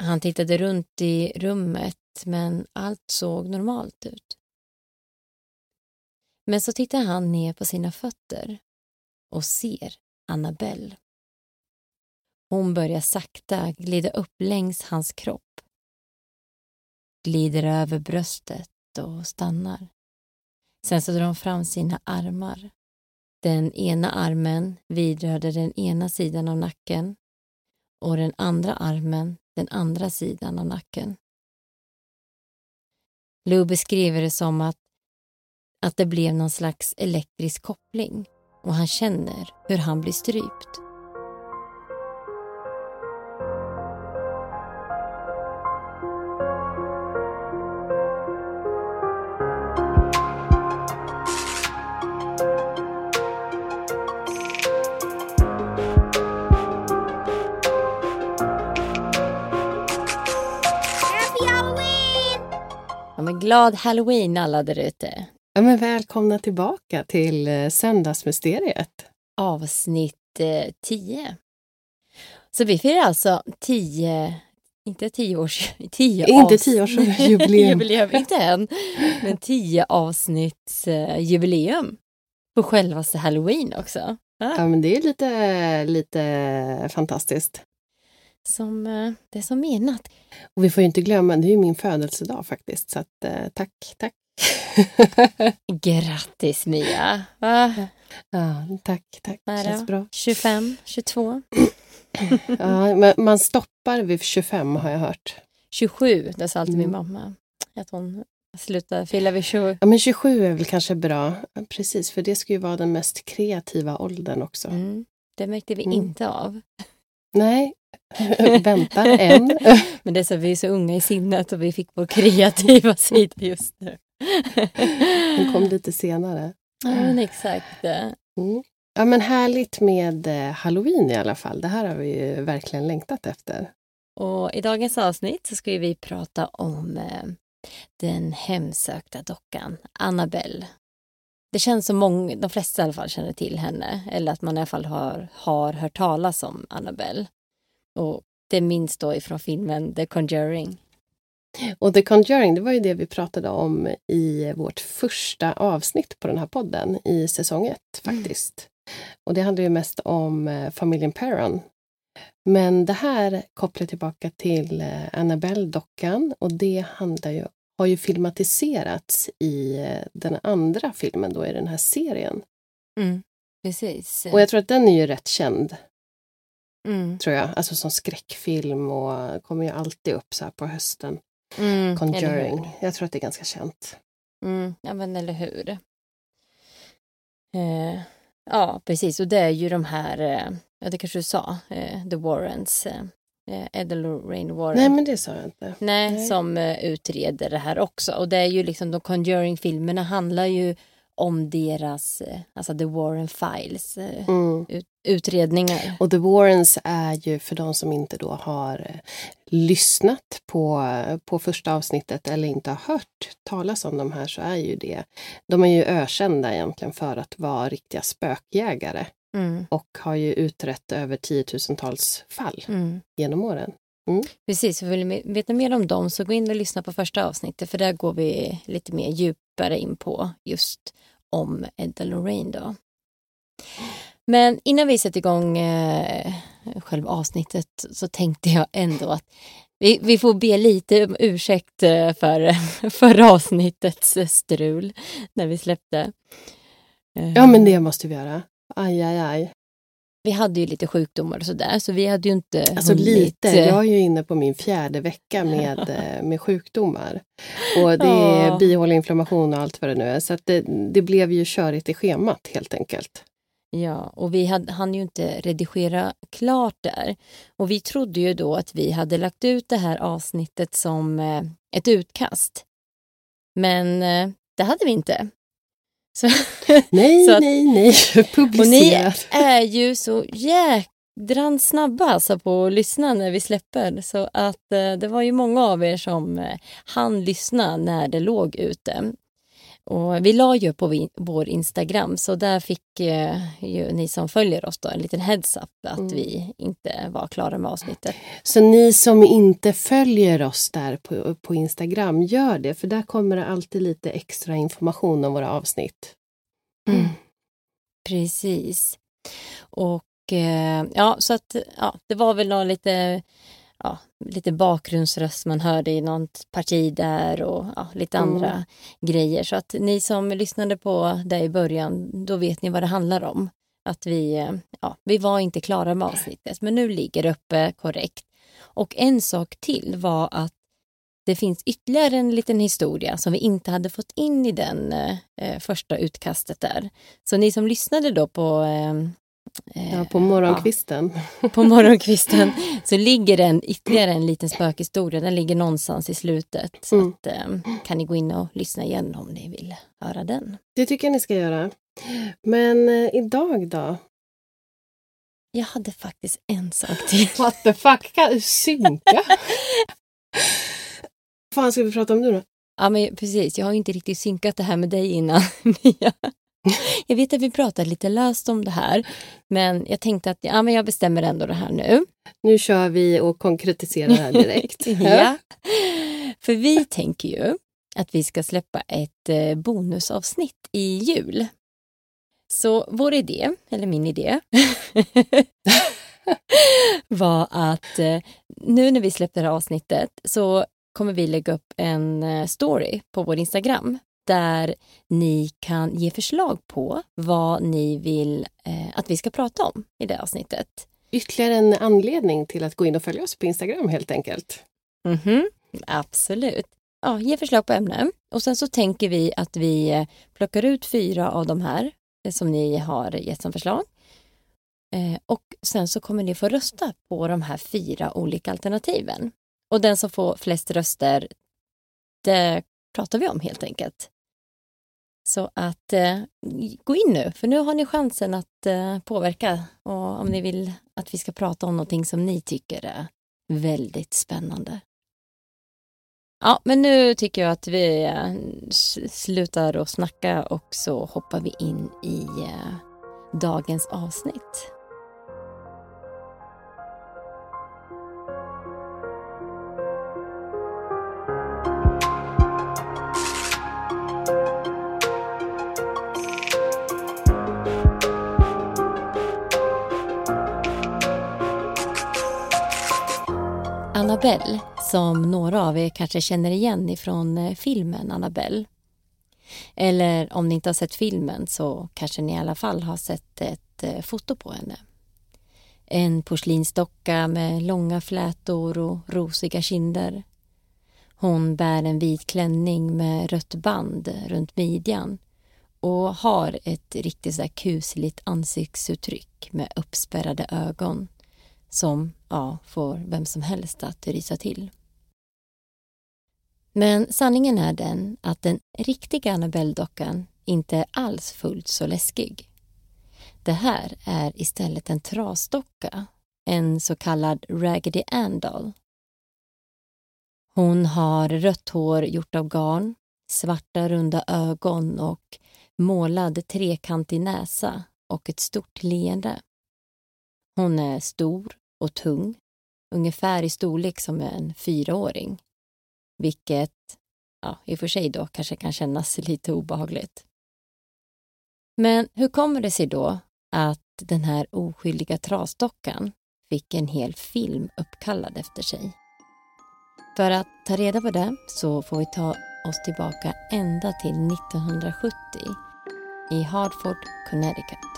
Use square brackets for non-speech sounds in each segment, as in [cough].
Han tittade runt i rummet, men allt såg normalt ut. Men så tittar han ner på sina fötter och ser Annabelle. Hon börjar sakta glida upp längs hans kropp. Glider över bröstet och stannar. Sen så drar hon fram sina armar. Den ena armen vidrörde den ena sidan av nacken och den andra armen den andra sidan av nacken. Lou beskriver det som att, att det blev någon slags elektrisk koppling och han känner hur han blir strypt. Glad halloween alla där ute. Ja, men välkomna tillbaka till eh, Söndagsmysteriet. Avsnitt 10. Så vi firar alltså 10, inte 10 års, [laughs] 10 Inte tioårsjubileum. [laughs] jubileum, inte än, men 10 avsnitts eh, jubileum på självaste halloween också. Ja, Ja, men det är lite, lite fantastiskt. Som, eh, det är som menat. Och vi får ju inte glömma, det är ju min födelsedag faktiskt. Så att, eh, tack, tack. [laughs] Grattis Mia! Va? ja, tack, tack. Är Känns bra. 25, 22, Ja, men man stoppar vid 25 har jag hört. 27, det sa alltid min Mm. mamma. Att hon slutar fylla vid 27. Ja, men 27 är väl kanske bra. Precis, för det ska ju vara den mest kreativa åldern också. Mm. Det märkte vi Mm. inte av. Nej, [laughs] vänta än. [laughs] Men det är så, vi är så unga i sinnet och vi fick vår kreativa sida just nu. [laughs] Den kom lite senare. Ja, men exakt. Mm. Ja, men härligt med eh, halloween i alla fall. Det här har vi ju verkligen längtat efter. Och i dagens avsnitt så ska vi prata om eh, den hemsökta dockan Annabelle. Det känns som många, de flesta i alla fall känner till henne, eller att man i alla fall har, har hört talas om Annabelle. Och det minns då ifrån filmen The Conjuring. Och The Conjuring, det var ju det vi pratade om i vårt första avsnitt på den här podden i säsong ett faktiskt. Och det handlar ju mest om eh, familjen Perron. Men det här kopplar tillbaka till eh, Annabelle-dockan och det handlar ju, har ju filmatiserats i eh, den andra filmen då i den här serien. Precis. Och jag tror att den är ju rätt känd, mm. tror jag. Alltså som skräckfilm och kommer ju alltid upp så här på hösten. Mm? Conjuring. Jag tror att det är ganska känt. Mm, ja, men eller hur. Eh, ja, precis. Och det är ju de här, eh, ja det kanske du sa, eh, The Warrens, eh, eh, Ed Lorraine Warren. Nej, men det sa jag inte. Nej, nej. som eh, utreder det här också. Och det är ju liksom, de Conjuring-filmerna handlar ju om deras, eh, alltså The Warren Files, eh, Mm. ut, utredningar. Och The Warrens är ju för de som inte då har eh, lyssnat på, på första avsnittet eller inte har hört talas om de här så är ju det, de är ju ökända egentligen för att vara riktiga spökjägare Mm, och har ju utrett över tiotusentals fall mm. genom åren. Precis, vill ni veta mer om dem så gå in och lyssna på första avsnittet för där går vi lite mer djupare in på just om Edda Lorraine då. Men innan vi sätter igång eh, själva avsnittet så tänkte jag ändå att vi, vi får be lite om ursäkt eh, för [laughs] förra avsnittets strul när vi släppte. Ja men det måste vi göra. Aj, aj, aj. Vi hade ju lite sjukdomar och sådär så vi hade ju inte Alltså hunnit, lite. eh, Jag är ju inne på min fjärde vecka med, [laughs] eh, med sjukdomar. Och det är bihåleinflammation och allt vad det nu är. Så det, det blev ju körigt i schemat helt enkelt. Ja, och vi hade, hann ju inte redigera klart där. Och vi trodde ju då att vi hade lagt ut det här avsnittet som eh, ett utkast. Men det hade vi inte. Så, Nej, Så att- nej, nej. [laughs] och ni är ju så jädrans snabba alltså på att lyssna när vi släpper. Så att eh, det var ju många av er som eh, hann lyssna när det låg ute. Och vi la ju på vår Instagram så där fick eh, ju ni som följer oss då en liten heads up att Mm. vi inte var klara med avsnittet. Så ni som inte följer oss där på, på Instagram, gör det. För där kommer det alltid lite extra information om våra avsnitt. Mm. Precis. Och eh, ja, så att ja, det var väl någon lite, ja, lite bakgrundsröst man hörde i något parti där och ja, lite Mm. andra grejer. Så att ni som lyssnade på det i början, då vet ni vad det handlar om. Att vi, eh, ja, vi var inte klara med avsnittet, men nu ligger det uppe korrekt. Och en sak till var att det finns ytterligare en liten historia som vi inte hade fått in i den eh, första utkastet där. Så ni som lyssnade då på, eh, eh, Ja, på morgonkvisten. på morgonkvisten så ligger den ytterligare en liten spökhistoria. Den ligger någonstans i slutet. Så Mm. att, eh, kan ni gå in och lyssna igen om ni vill höra den. Det tycker jag ni ska göra. Men eh, idag då? Jag hade faktiskt en sak till. [laughs] What the fuck? Kan du synka? Vad fan ska vi prata om nu då? Ja, men precis. Jag har inte riktigt synkat det här med dig innan. [laughs] [laughs] Jag vet att vi pratade lite löst om det här, men jag tänkte att ja, men jag bestämmer ändå det här nu. Nu kör vi och konkretiserar här direkt. [laughs] ja. För vi tänker ju att vi ska släppa ett eh, bonusavsnitt i jul. Så vår idé, eller min idé, [laughs] var att eh, nu när vi släpper det här avsnittet så kommer vi lägga upp en eh, story på vår Instagram där ni kan ge förslag på vad ni vill eh, att vi ska prata om i det avsnittet. Ytterligare en anledning till att gå in och följa oss på Instagram helt enkelt. Mhm, absolut. Ja, ge förslag på ämnen. Och sen så tänker vi att vi eh, plockar ut fyra av de här eh, som ni har gett som förslag. Eh, och sen så kommer ni få rösta på de här fyra olika alternativen. Och den som får flest röster, det pratar vi om helt enkelt. Så att eh, gå in nu, för nu har ni chansen att eh, påverka och om ni vill att vi ska prata om någonting som ni tycker är väldigt spännande. Ja, men nu tycker jag att vi eh, slutar att snacka och så hoppar vi in i eh, dagens avsnitt. Annabelle, som några av er kanske känner igen ifrån eh, filmen Annabelle. Eller om ni inte har sett filmen så kanske ni i alla fall har sett ett eh, foto på henne. En porslinsdocka med långa flätor och rosiga kinder. Hon bär en vit klänning med rött band runt midjan och har ett riktigt så kusligt ansiktsuttryck med uppspärrade ögon som ja, får vem som helst att rysa till. Men sanningen är den att den riktiga Annabelle-dockan inte alls fullt så läskig. Det här är istället en trasdocka, en så kallad Raggedy Ann doll. Hon har rött hår gjort av garn, svarta runda ögon och målad trekantig näsa och ett stort leende. Hon är stor och tung, ungefär i storlek som en fyraåring. Vilket, ja, i och för sig då kanske kan kännas [laughs] lite obehagligt. Men hur kommer det sig då att den här oskyldiga trasdockan fick en hel film uppkallad efter sig? För att ta reda på det så får vi ta oss tillbaka ända till 1970 i Hartford, Connecticut.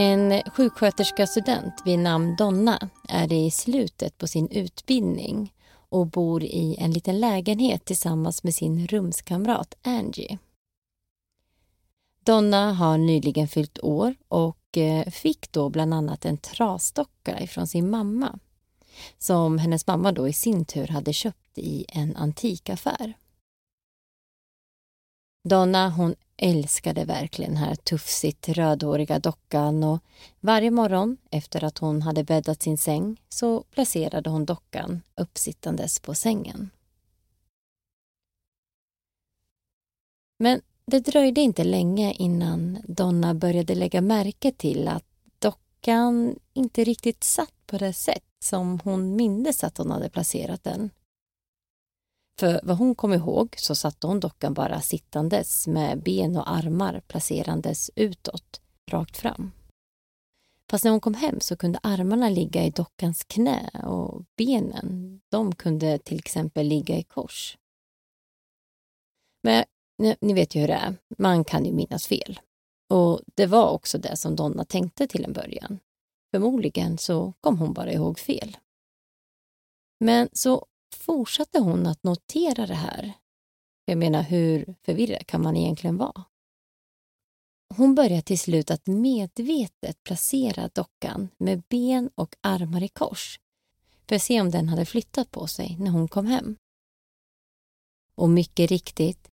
En sjuksköterskastudent vid namn Donna är i slutet på sin utbildning och bor i en liten lägenhet tillsammans med sin rumskamrat Angie. Donna har nyligen fyllt år och eh, fick då bland annat en trasdocka ifrån sin mamma som hennes mamma då i sin tur hade köpt i en antikaffär. Donna hon älskade verkligen den här tufsigt rödhåriga dockan och varje morgon efter att hon hade bäddat sin säng så placerade hon dockan uppsittandes på sängen. Men det dröjde inte länge innan Donna började lägga märke till att dockan inte riktigt satt på det sätt som hon mindes att hon hade placerat den. För vad hon kom ihåg så satte hon dockan bara sittandes med ben och armar placerandes utåt, rakt fram. Fast när hon kom hem så kunde armarna ligga i dockans knä och benen, de kunde till exempel ligga i kors. Men ni vet ju hur det är, man kan ju minnas fel. Och det var också det som Donna tänkte till en början. Förmodligen så kom hon bara ihåg fel. Men så fortsatte hon att notera det här. Jag menar, hur förvirrad kan man egentligen vara? Hon började till slut att medvetet placera dockan med ben och armar i kors för att se om den hade flyttat på sig när hon kom hem. Och mycket riktigt,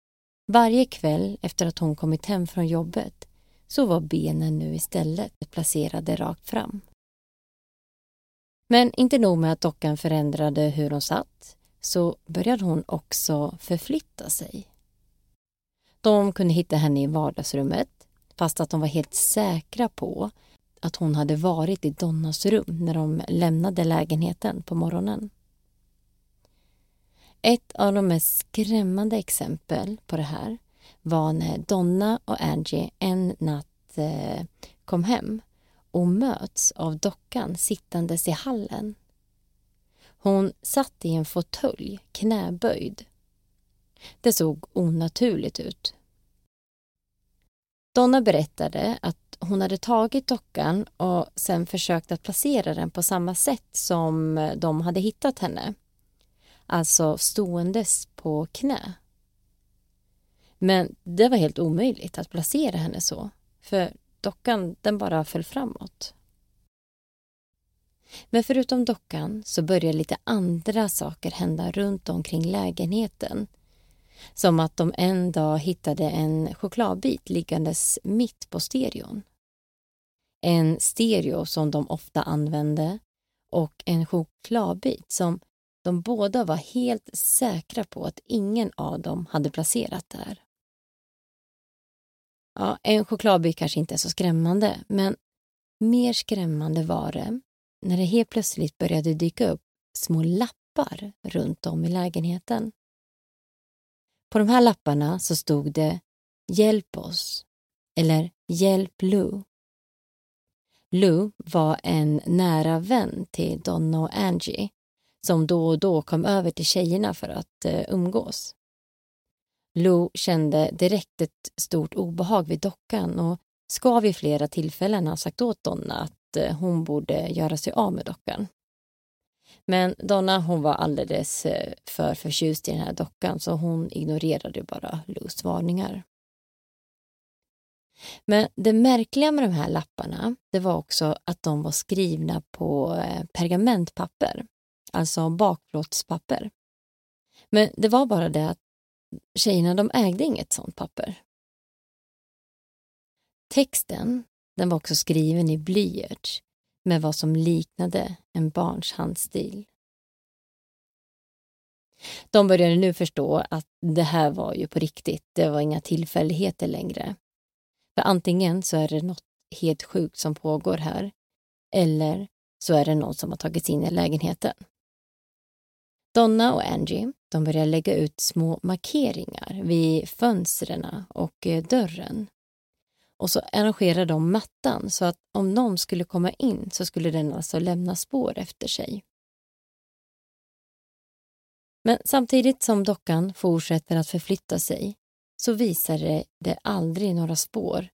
varje kväll efter att hon kommit hem från jobbet så var benen nu istället placerade rakt fram. Men inte nog med att dockan förändrade hur hon satt så började hon också förflytta sig. De kunde hitta henne i vardagsrummet fast att de var helt säkra på att hon hade varit i Donnas rum när de lämnade lägenheten på morgonen. Ett av de mest skrämmande exempel på det här var när Donna och Angie en natt eh, kom hem och möts av dockan sittandes i hallen. Hon satt i en fåtölj, knäböjd. Det såg onaturligt ut. Donna berättade att hon hade tagit dockan och sen försökt att placera den på samma sätt som de hade hittat henne. Alltså ståendes på knä. Men det var helt omöjligt att placera henne så, för dockan den bara föll framåt. Men förutom dockan så började lite andra saker hända runt omkring lägenheten. Som att de en dag hittade en chokladbit liggandes mitt på stereon. En stereo som de ofta använde och en chokladbit som de båda var helt säkra på att ingen av dem hade placerat där. Ja, en chokladbit kanske inte är så skrämmande, men mer skrämmande var det när det helt plötsligt började dyka upp små lappar runt om i lägenheten. På de här lapparna så stod det Hjälp oss eller Hjälp Lou. Lou var en nära vän till Donna och Angie som då och då kom över till tjejerna för att eh, umgås. Lou kände direkt ett stort obehag vid dockan och ska vid flera tillfällen ha sagt åt Donna att eh, hon borde göra sig av med dockan. Men Donna hon var alldeles eh, för förtjust i den här dockan så hon ignorerade bara Lous varningar. Men det märkliga med de här lapparna, det var också att de var skrivna på eh, pergamentpapper, alltså bakplåtspapper. Men det var bara det att tjejerna de ägde inget sånt papper. Texten den var också skriven i blyerts med vad som liknade en barns handstil. De började nu förstå att det här var ju på riktigt, det var inga tillfälligheter längre. För antingen så är det något helt sjukt som pågår här, eller så är det någon som har tagit sig in i lägenheten. Donna och Angie de börjar lägga ut små markeringar vid fönstren och eh, dörren. Och så arrangerar de mattan så att om någon skulle komma in så skulle den alltså lämna spår efter sig. Men samtidigt som dockan fortsätter att förflytta sig så visar det aldrig några spår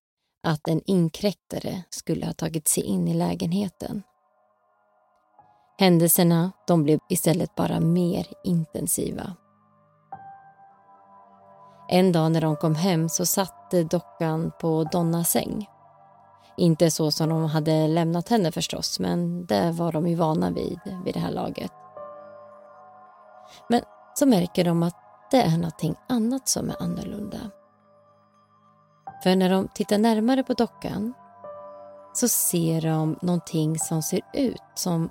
att en inkräktare skulle ha tagit sig in i lägenheten. Händelserna de blev istället bara mer intensiva. En dag när de kom hem så satt dockan på Donnas säng. Inte så som de hade lämnat henne förstås, men det var de ju vana vid vid det här laget. Men så märker de att det är någonting annat som är annorlunda. För när de tittar närmare på dockan så ser de någonting som ser ut som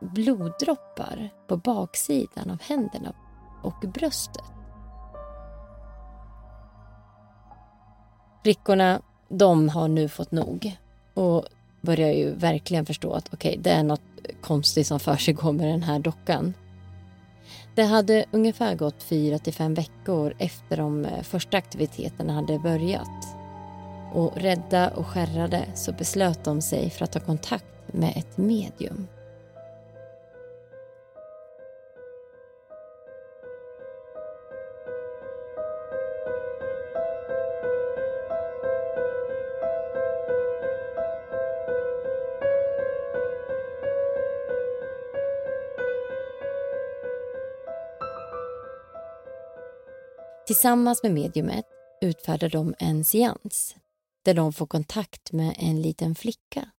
bloddroppar på baksidan av händerna och bröstet. Flickorna, de har nu fått nog och börjar ju verkligen förstå att okej, okay, det är något konstigt som [laughs] för med den här dockan. Det hade ungefär gått fyra till fem veckor efter de eh, första aktiviteterna hade börjat. Och rädda och skärrade så beslöt de sig för att ta kontakt med ett medium. Tillsammans med mediumet utfärdar de en seans där de får kontakt med en liten flicka.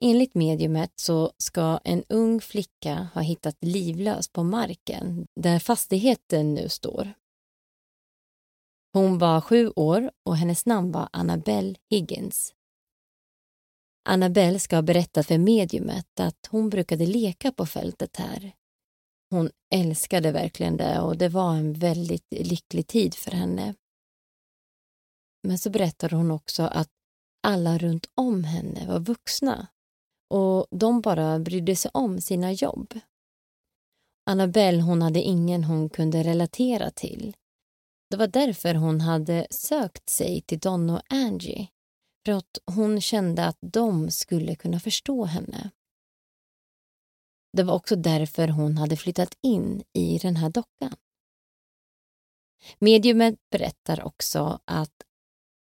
Enligt mediumet så ska en ung flicka ha hittat livlös på marken där fastigheten nu står. Hon var sju år och hennes namn var Annabelle Higgins. Annabelle ska ha berättat för mediumet att hon brukade leka på fältet här hon älskade verkligen det och det var en väldigt lycklig tid för henne. Men så berättade hon också att alla runt om henne var vuxna och de bara brydde sig om sina jobb. Annabelle hon hade ingen hon kunde relatera till. Det var därför hon hade sökt sig till Don och Angie för att hon kände att de skulle kunna förstå henne. Det var också därför hon hade flyttat in i den här dockan. Mediumet berättar också att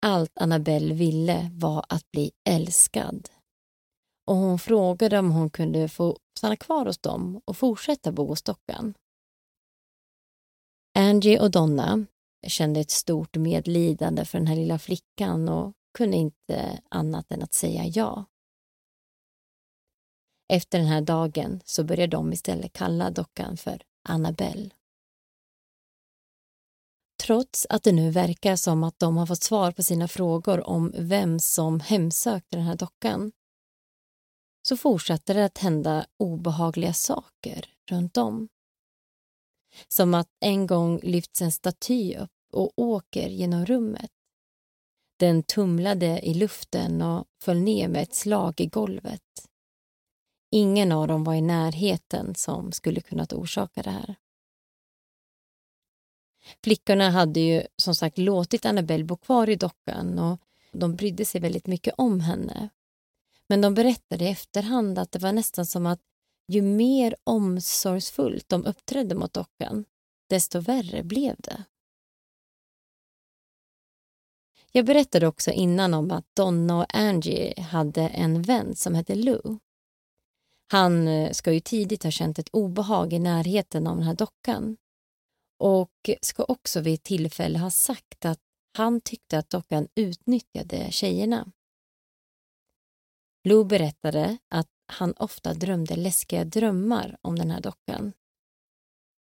allt Annabelle ville var att bli älskad. Och hon frågade om hon kunde få stanna kvar hos dem och fortsätta bo hos dockan. Angie och Donna kände ett stort medlidande för den här lilla flickan och kunde inte annat än att säga ja. Efter den här dagen så börjar de istället kalla dockan för Annabelle. Trots att det nu verkar som att de har fått svar på sina frågor om vem som hemsökte den här dockan så fortsätter det att hända obehagliga saker runt om. Som att en gång lyfts en staty upp och åker genom rummet. Den tumlade i luften och föll ner med ett slag i golvet. Ingen av dem var i närheten som skulle kunnat orsaka det här. Flickorna hade ju som sagt låtit Annabelle bo kvar i dockan och de brydde sig väldigt mycket om henne. Men de berättade i efterhand att det var nästan som att ju mer omsorgsfullt de uppträdde mot dockan, desto värre blev det. Jag berättade också innan om att Donna och Angie hade en vän som hette Lou. Han eh, ska ju tidigt ha känt ett obehag i närheten av den här dockan och ska också vid ett tillfälle ha sagt att han tyckte att dockan utnyttjade tjejerna. Lou berättade att han ofta drömde läskiga drömmar om den här dockan.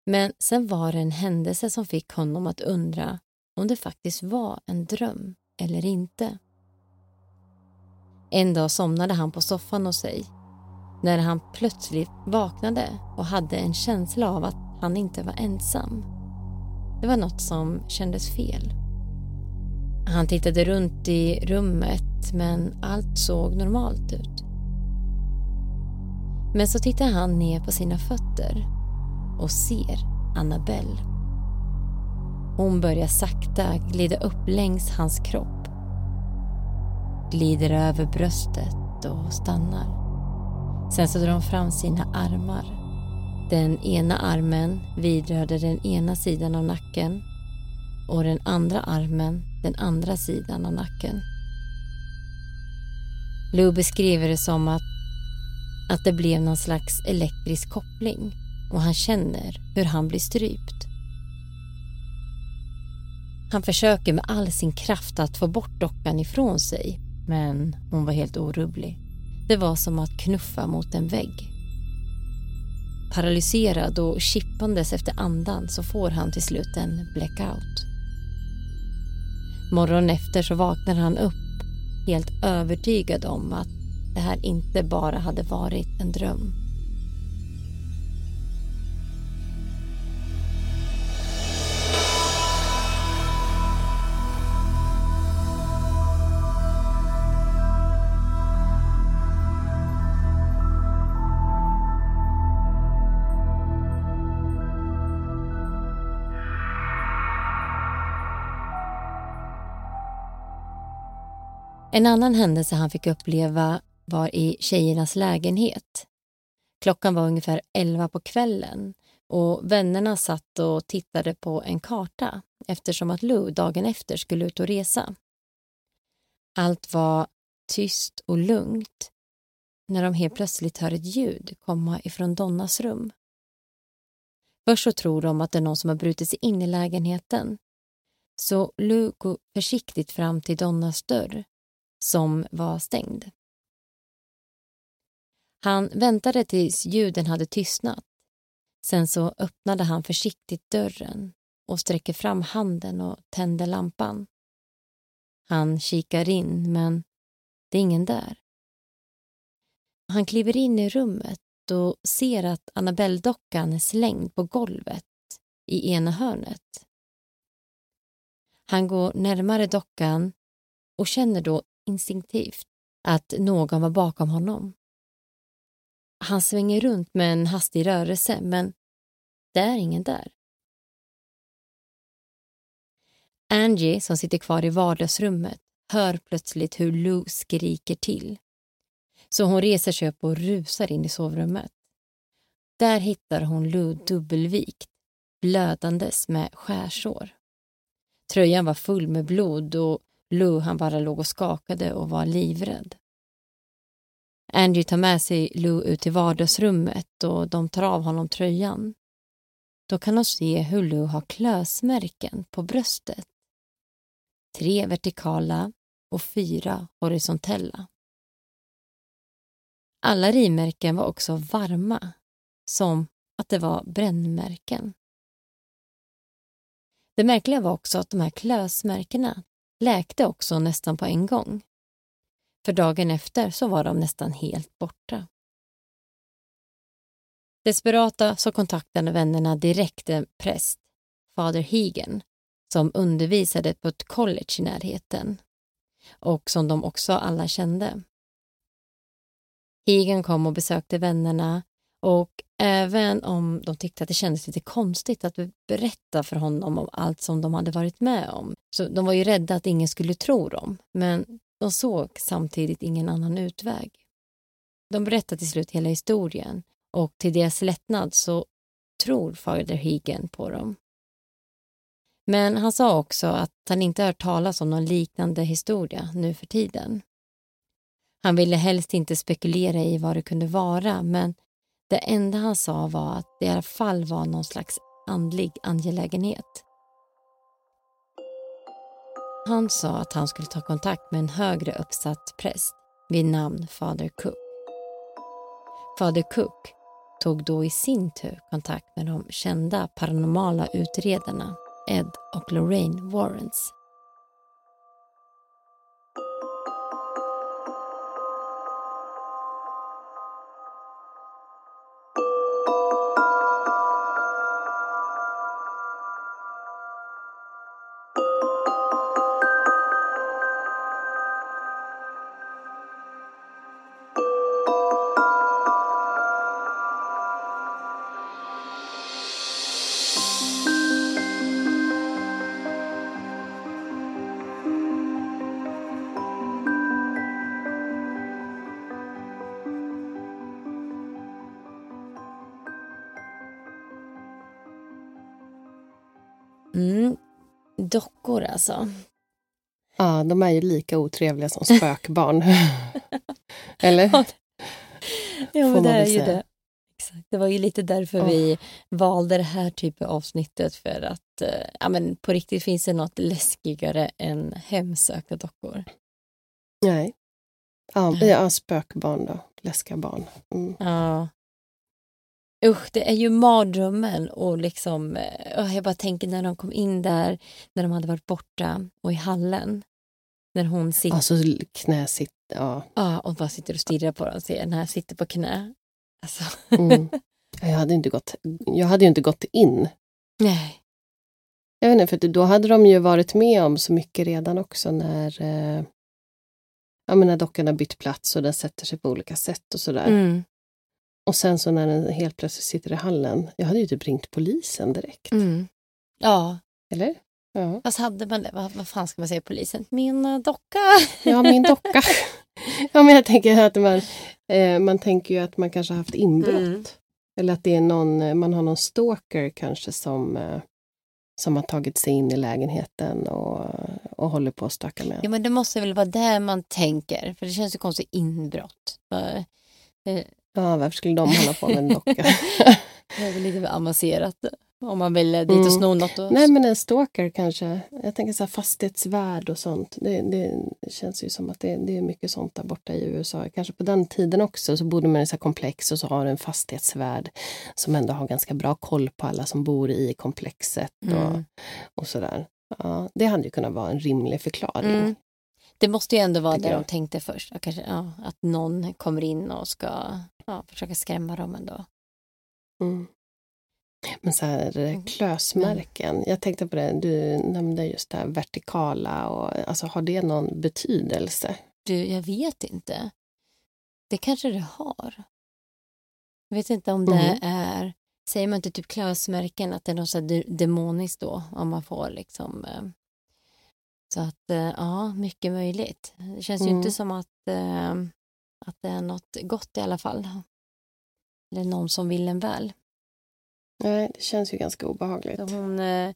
Men sen var det en händelse som fick honom att undra om det faktiskt var en dröm eller inte. En dag somnade han på soffan hos sig när han plötsligt vaknade och hade en känsla av att han inte var ensam. Det var något som kändes fel. Han tittade runt i rummet men allt såg normalt ut. Men så tittar han ner på sina fötter och ser Annabelle. Hon börjar sakta glida upp längs hans kropp. Glider över bröstet och stannar. Sen så drar hon fram sina armar. Den ena armen vidrörde den ena sidan av nacken och den andra armen den andra sidan av nacken. Lou beskriver det som att, att det blev någon slags elektrisk koppling och han känner hur han blir strypt. Han försöker med all sin kraft att få bort dockan ifrån sig men hon var helt orubblig. Det var som att knuffa mot en vägg. Paralyserad och kippandes efter andan så får han till slut en blackout. Morgonen efter så vaknar han upp helt övertygad om att det här inte bara hade varit en dröm. En annan händelse han fick uppleva var i tjejernas lägenhet. Klockan var ungefär elva på kvällen och vännerna satt och tittade på en karta eftersom att Lou dagen efter skulle ut och resa. Allt var tyst och lugnt när de helt plötsligt hör ett ljud komma ifrån Donnas rum. Först så tror de att det är någon som har brutit sig in i lägenheten. Så Lou går försiktigt fram till Donnas dörr som var stängd. Han väntade tills ljuden hade tystnat. Sen så öppnade han försiktigt dörren och sträcker fram handen och tänder lampan. Han kikar in, men det är ingen där. Han kliver in i rummet och ser att Annabelle-dockan är slängd på golvet i ena hörnet. Han går närmare dockan och känner då instinktivt att någon var bakom honom. Han svänger runt med en hastig rörelse, men det är ingen där. Angie, som sitter kvar i vardagsrummet, hör plötsligt hur Lou skriker till. Så hon reser sig upp och rusar in i sovrummet. Där hittar hon Lou dubbelvikt, blödandes med skärsår. Tröjan var full med blod och Lou han bara låg och skakade och var livrädd. Angie tar med sig Lou ut till vardagsrummet och de tar av honom tröjan. Då kan de se hur Lou har klösmärken på bröstet. Tre vertikala och fyra horisontella. Alla rivmärken var också varma, som att det var brännmärken. Det märkliga var också att de här klösmärkena läkte också nästan på en gång. För dagen efter så var de nästan helt borta. Desperata så kontaktade vännerna direkt en präst, fader Higen, som undervisade på ett college i närheten och som de också alla kände. Higen kom och besökte vännerna och även om de tyckte att det kändes lite konstigt att berätta för honom om allt som de hade varit med om. Så de var ju rädda att ingen skulle tro dem, men de såg samtidigt ingen annan utväg. De berättade till slut hela historien och till deras lättnad så tror fader Higen på dem. Men han sa också att han inte hört talas om någon liknande historia nu för tiden. Han ville helst inte spekulera i vad det kunde vara men det enda han sa var att det i alla fall var någon slags andlig angelägenhet. Han sa att han skulle ta kontakt med en högre uppsatt präst vid namn Fader Cook. Fader Cook tog då i sin tur kontakt med de kända paranormala utredarna Ed och Lorraine Warrens. Alltså. Ja, de är ju lika otrevliga som spökbarn. [laughs] Eller? Ja, men det är ju det. Exakt. Det var ju lite därför Åh. vi valde det här typen av avsnittet för att eh, ja, men på riktigt finns det något läskigare än hemsökta dockor. Nej. Ja, ja, spökbarn då. Läskiga barn. Mm. Ja. Usch, det är ju mardrömmen och liksom, eh, jag bara tänker när de kom in där, när de hade varit borta och i hallen. När hon sitter Alltså knäsitt, ja. ja, och bara sitter och stirrar på dem och ser när jag sitter på knä. Alltså, Mm. [laughs] Jag hade inte gått, jag hade ju inte gått in. nej. Jag vet inte, för då hade de ju varit med om så mycket redan också när, eh, ja, men när dockan har bytt plats och den sätter sig på olika sätt och sådär. Mm. Och sen så när den helt plötsligt sitter i hallen, jag hade ju typ ringt polisen direkt. Mm. Ja, Eller? Ja. fast hade man det? Vad, vad fan ska man säga polisen? Min eh, docka. ja, min docka. [laughs] ja, men jag tänker att man, eh, man tänker ju att man kanske har haft inbrott. Mm. Eller att det är någon, eh, man har någon stalker kanske som, eh, som har tagit sig in i lägenheten och, och håller på att stöka med. Ja, men det måste väl vara där man tänker, för det känns ju konstigt inbrott. För, eh, Ja, varför skulle de hålla på med en docka? [laughs] Det är väl lite avancerat om man vill eh, dit och Mm. sno något. Och... Nej, men en stalker kanske. Jag tänker så här fastighetsvärd och sånt. Det, det känns ju som att det, det är mycket sånt där borta i USA. Kanske på den tiden också så bodde man i så komplex och så har du en fastighetsvärd som ändå har ganska bra koll på alla som bor i komplexet och, Mm. och sådär. Ja, det hade ju kunnat vara en rimlig förklaring. Mm. Det måste ju ändå vara det de tänkte först. Kanske, ja, att någon kommer in och ska ja, försöka skrämma dem ändå. Mm. Men så här eh, Mm. klösmärken, jag tänkte på det, du nämnde just det här vertikala och alltså har det någon betydelse? Du, jag vet inte. Det kanske det har. Jag vet inte om det Mhm. är, säger man inte typ klösmärken, att det är något så här de- demoniskt då, om man får liksom. Eh, så att, eh, ja, mycket möjligt. Det känns ju Mm. inte som att, eh, att det är något gott i alla fall. Eller någon som vill en väl. Nej, det känns ju ganska obehagligt. Så hon eh,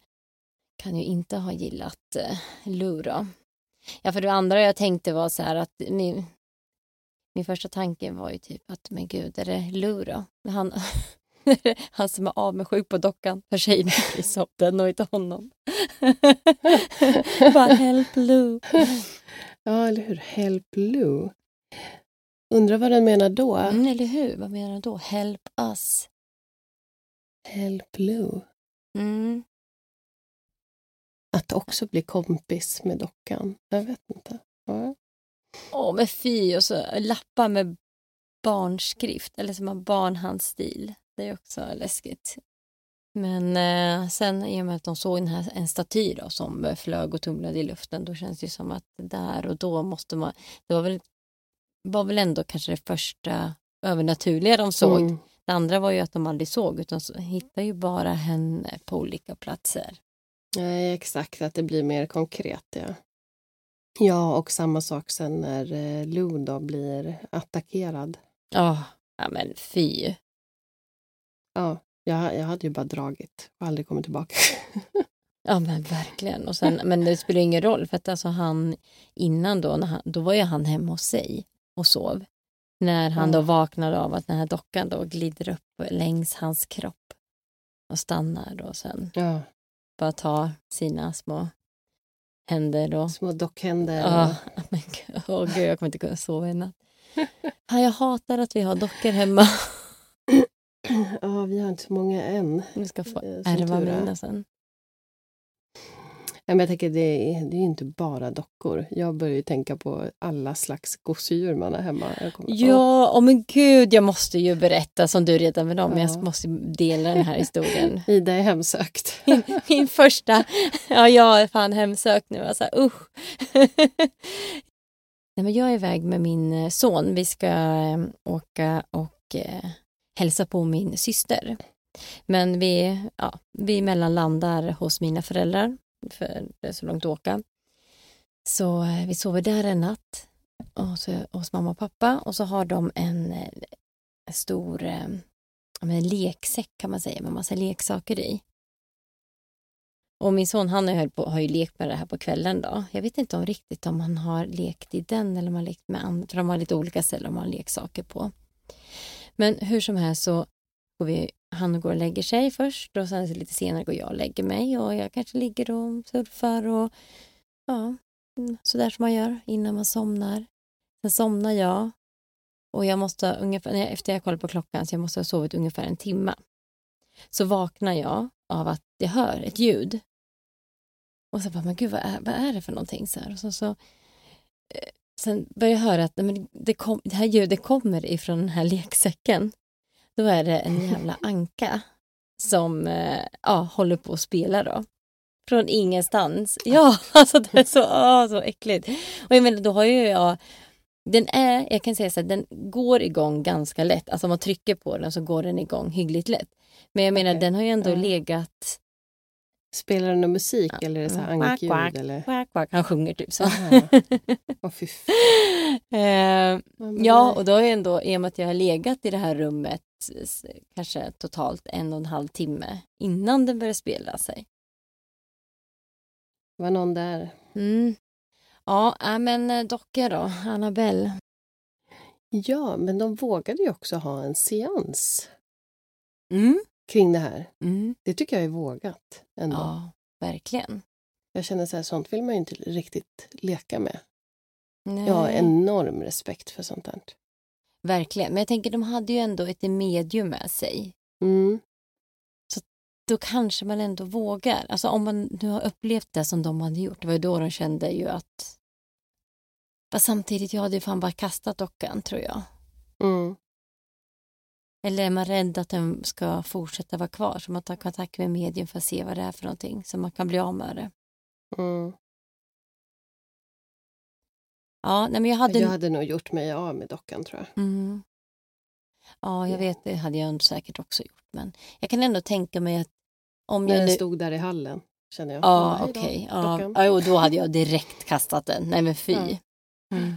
kan ju inte ha gillat eh, Lou då. Ja, för det andra jag tänkte var så här att min, min första tanke var ju typ att men gud, är det Lou då? Han, [laughs] han som är avundsjuk på dockan för sig om den och inte honom. [laughs] Bara help Lou. Ja, eller hur? Help Lou. Undrar vad den menar då? Mm, eller hur? Vad menar du då? Help us. Help Lou. Mm. Att också bli kompis med dockan. Jag vet inte. Ja. Åh, men fy. Och så lappar med barnskrift, eller som har barnhandstil. Det är också läskigt. Men eh, sen i och med att de såg den här, en staty då, som flög och tumlade i luften, då känns det som att där och då måste man... Det var väl, var väl ändå kanske det första övernaturliga de såg. Mm. Det andra var ju att de aldrig såg, utan så hittade ju bara henne på olika platser. Nej, exakt. Att det blir mer konkret, ja. Ja, och samma sak sen när eh, Lou då blir attackerad. Ja, ja men fy. Ja, jag, jag hade ju bara dragit och aldrig kommit tillbaka. [laughs] Ja men verkligen. Och sen, men det spelar ingen roll för att alltså han innan då, när han, då var ju han hemma hos sig och sov. När han då vaknade av att den här dockan då glider upp längs hans kropp och stannar då sen Ja, bara tar sina små händer. Och, Små dockhänder. Ja, [laughs] men åh gud, jag kommer inte kunna sova i natt. Ja, jag hatar att vi har dockor hemma. [clears throat] Ja, vi har inte så många än. Vi ska få Eh, ärva mina sen. Men jag tänker, det är, det är inte bara dockor. Jag börjar ju tänka på alla slags gosedjur man har hemma. Ja, åh men gud, jag måste ju berätta som du redan vet om. Ja. Jag måste dela den här historien. [laughs] Ida är hemsökt. [laughs] Min, min första, ja jag är fan hemsökt nu. Alltså, usch. [laughs] Nej, men jag är iväg med min eh, son. Vi ska eh, åka och eh, hälsa på min syster. Men vi, ja, vi mellanlandar hos mina föräldrar, för det är så långt att åka. Så eh, vi sover där en natt och så, hos mamma och pappa och så har de en, en stor eh, en leksäck kan man säga med massa leksaker i. Och min son han har, på, har ju lekt med det här på kvällen då. Jag vet inte om riktigt om han har lekt i den eller om han har lekt med andra, för de har lite olika ställen de har leksaker på. Men hur som helst så går vi, han går och lägger sig först och sen lite senare går jag och lägger mig och jag kanske ligger och surfar och ja, mm, sådär som man gör innan man somnar. Sen somnar jag och jag måste ungefär, efter jag kollar på klockan så jag måste ha sovit ungefär en timme. Så vaknar jag av att jag hör ett ljud. Och så bara, men gud vad är, vad är det för någonting? Så här. Och så, så, eh, sen börjar jag höra att nej, men det, kom, det här ljudet kommer ifrån den här leksäcken. Då är det en jävla anka som eh, ja, håller på att spela då. Från ingenstans. [laughs] Ja, alltså det är så, åh, så äckligt. Och jag menar, då har ju jag den är, jag kan säga så här, den går igång ganska lätt. Alltså om man trycker på den så går den igång hyggligt lätt. Men jag menar Okej. den har ju ändå Ja. legat... Spelar den någon musik eller är det så här Quack, ankljud? quack, Eller? quack, quack. Han sjunger typ så. [laughs] Eh, Men ja, nej. och då har jag ändå, i och med att jag har legat i det här rummet kanske totalt en och en halv timme innan den börjar spela sig. var någon där. Mm. Ja, äh, men eh, docka då, Annabelle. Ja, men de vågade ju också ha en seans Mm. kring det här. Mm. Det tycker jag är vågat ändå. Ja, verkligen. Jag känner så här, sånt vill man ju inte riktigt leka med. Nej. Jag har enorm respekt för sånt där. Verkligen, men jag tänker de hade ju ändå ett medium med sig. Mm. Då kanske man ändå vågar. Alltså om man nu har upplevt det som de hade gjort, det var ju då de kände ju att... Fast samtidigt, jag hade ju fan bara kastat dockan tror jag. Mm. Eller är man rädd att den ska fortsätta vara kvar så man tar kontakt med medium för att se vad det är för någonting så man kan bli av med det. Mm. Ja, nej men jag hade... Jag hade nog gjort mig av med dockan tror jag. Mm. Ja, jag vet, det hade jag säkert också gjort. Men jag kan ändå tänka mig att om När jag nu... stod där i hallen. Känner jag. Ja, okej. Ja, dockan. ja, jo, då hade jag direkt kastat den. Nej, men fy. Ja. Mm.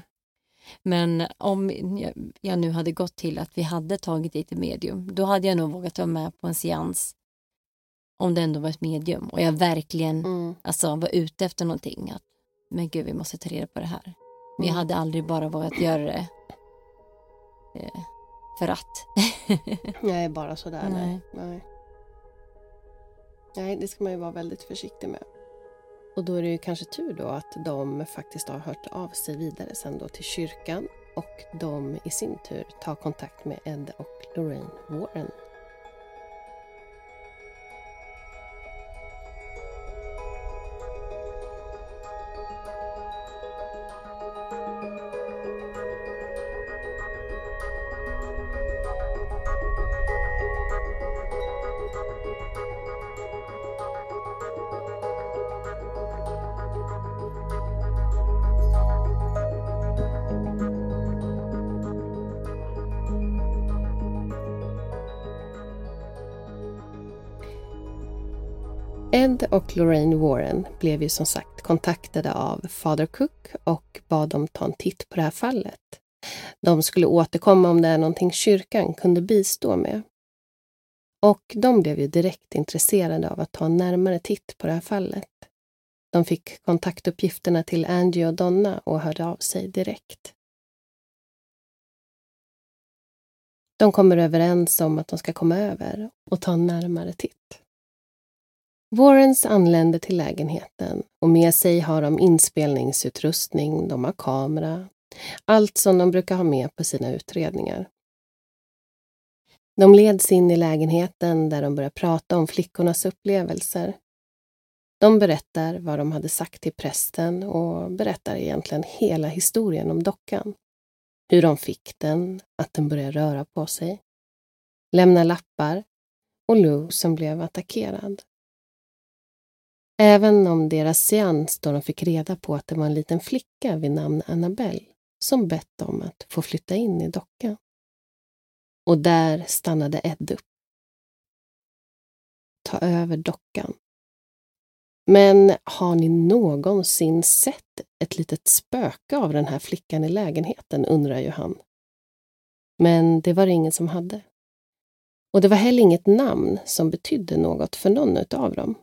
Men om jag, jag nu hade gått till att vi hade tagit dit ett medium, då hade jag nog vågat vara med på en seans om det ändå var ett medium och jag verkligen Mm. alltså, var ute efter någonting. Att, men gud, vi måste ta reda på det här. Men jag hade aldrig bara vågat göra det eh, för att. [laughs] Nej, bara sådär. Nej. Nej. Nej. nej, det ska man ju vara väldigt försiktig med. Och då är det ju kanske tur då att de faktiskt har hört av sig vidare sen då till kyrkan och de i sin tur tar kontakt med Ed och Lorraine Warren. Och Lorraine Warren blev ju som sagt kontaktade av Father Cook och bad dem ta en titt på det här fallet. De skulle återkomma om det är någonting kyrkan kunde bistå med. Och de blev ju direkt intresserade av att ta en närmare titt på det här fallet. De fick kontaktuppgifterna till Angie och Donna och hörde av sig direkt. De kommer överens om att de ska komma över och ta en närmare titt. Warrens anländer till lägenheten och med sig har de inspelningsutrustning, de har kamera, allt som de brukar ha med på sina utredningar. De leds in i lägenheten där de börjar prata om flickornas upplevelser. De berättar vad de hade sagt till prästen och berättar egentligen hela historien om dockan. Hur de fick den, att den började röra på sig. Lämna lappar och Lou som blev attackerad. Även om deras seans då de fick reda på att det var en liten flicka vid namn Annabelle som bett om att få flytta in i dockan. Och där stannade Ed upp. Ta över dockan. Men har ni någonsin sett ett litet spöke av den här flickan i lägenheten, undrar ju han. Men det var det ingen som hade. Och det var heller inget namn som betydde något för någon av dem.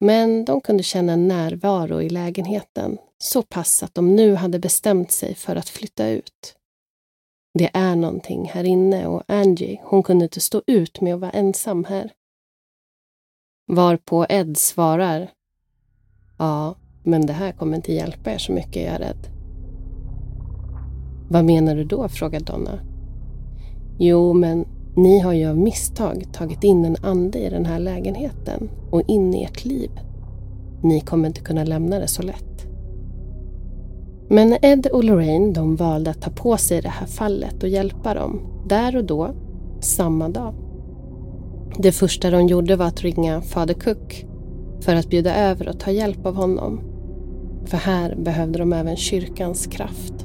Men de kunde känna en närvaro i lägenheten, så pass att de nu hade bestämt sig för att flytta ut. Det är någonting här inne och Angie, hon kunde inte stå ut med att vara ensam här. Varpå Ed svarar. Ja, men det här kommer inte hjälpa er så mycket, jag är rädd. Vad menar du då? frågar Donna. Jo, men ni har ju av misstag tagit in en ande i den här lägenheten och in i ert liv. Ni kommer inte kunna lämna det så lätt. Men Ed och Lorraine de valde att ta på sig det här fallet och hjälpa dem, där och då, samma dag. Det första de gjorde var att ringa fader Cook för att bjuda över och ta hjälp av honom. För här behövde de även kyrkans kraft.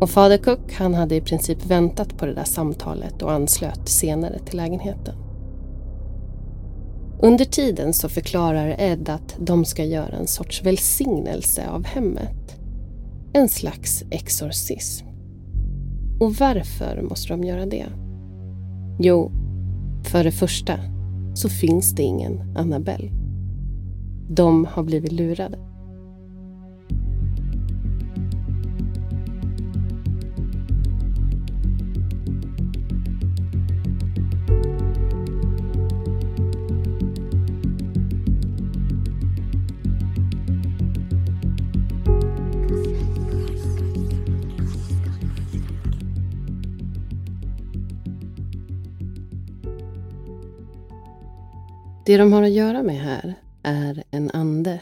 Och fader Cook han hade i princip väntat på det där samtalet och anslöt senare till lägenheten. Under tiden så förklarar Ed att de ska göra en sorts välsignelse av hemmet. En slags exorcism. Och varför måste de göra det? Jo, för det första så finns det ingen Annabelle. De har blivit lurade. Det de har att göra med här är en ande.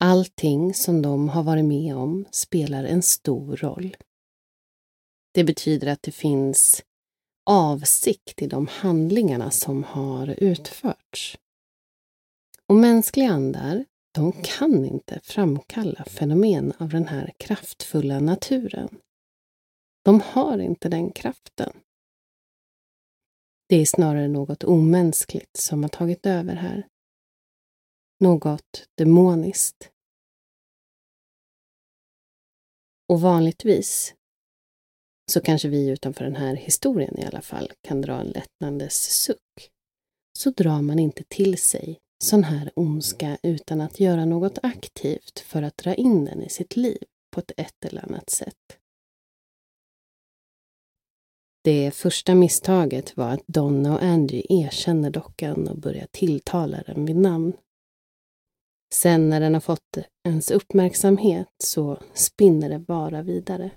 Allting som de har varit med om spelar en stor roll. Det betyder att det finns avsikt i de handlingarna som har utförts. Och mänskliga andar, de kan inte framkalla fenomen av den här kraftfulla naturen. De har inte den kraften. Det är snarare något omänskligt som har tagit över här. Något demoniskt. Och vanligtvis så kanske vi utanför den här historien i alla fall kan dra en lättnadens suck. Så drar man inte till sig sån här ondska utan att göra något aktivt för att dra in den i sitt liv på ett, ett eller annat sätt. Det första misstaget var att Donna och Angie erkänner dockan och börjar tilltala den vid namn. Sen när den har fått ens uppmärksamhet så spinner det bara vidare.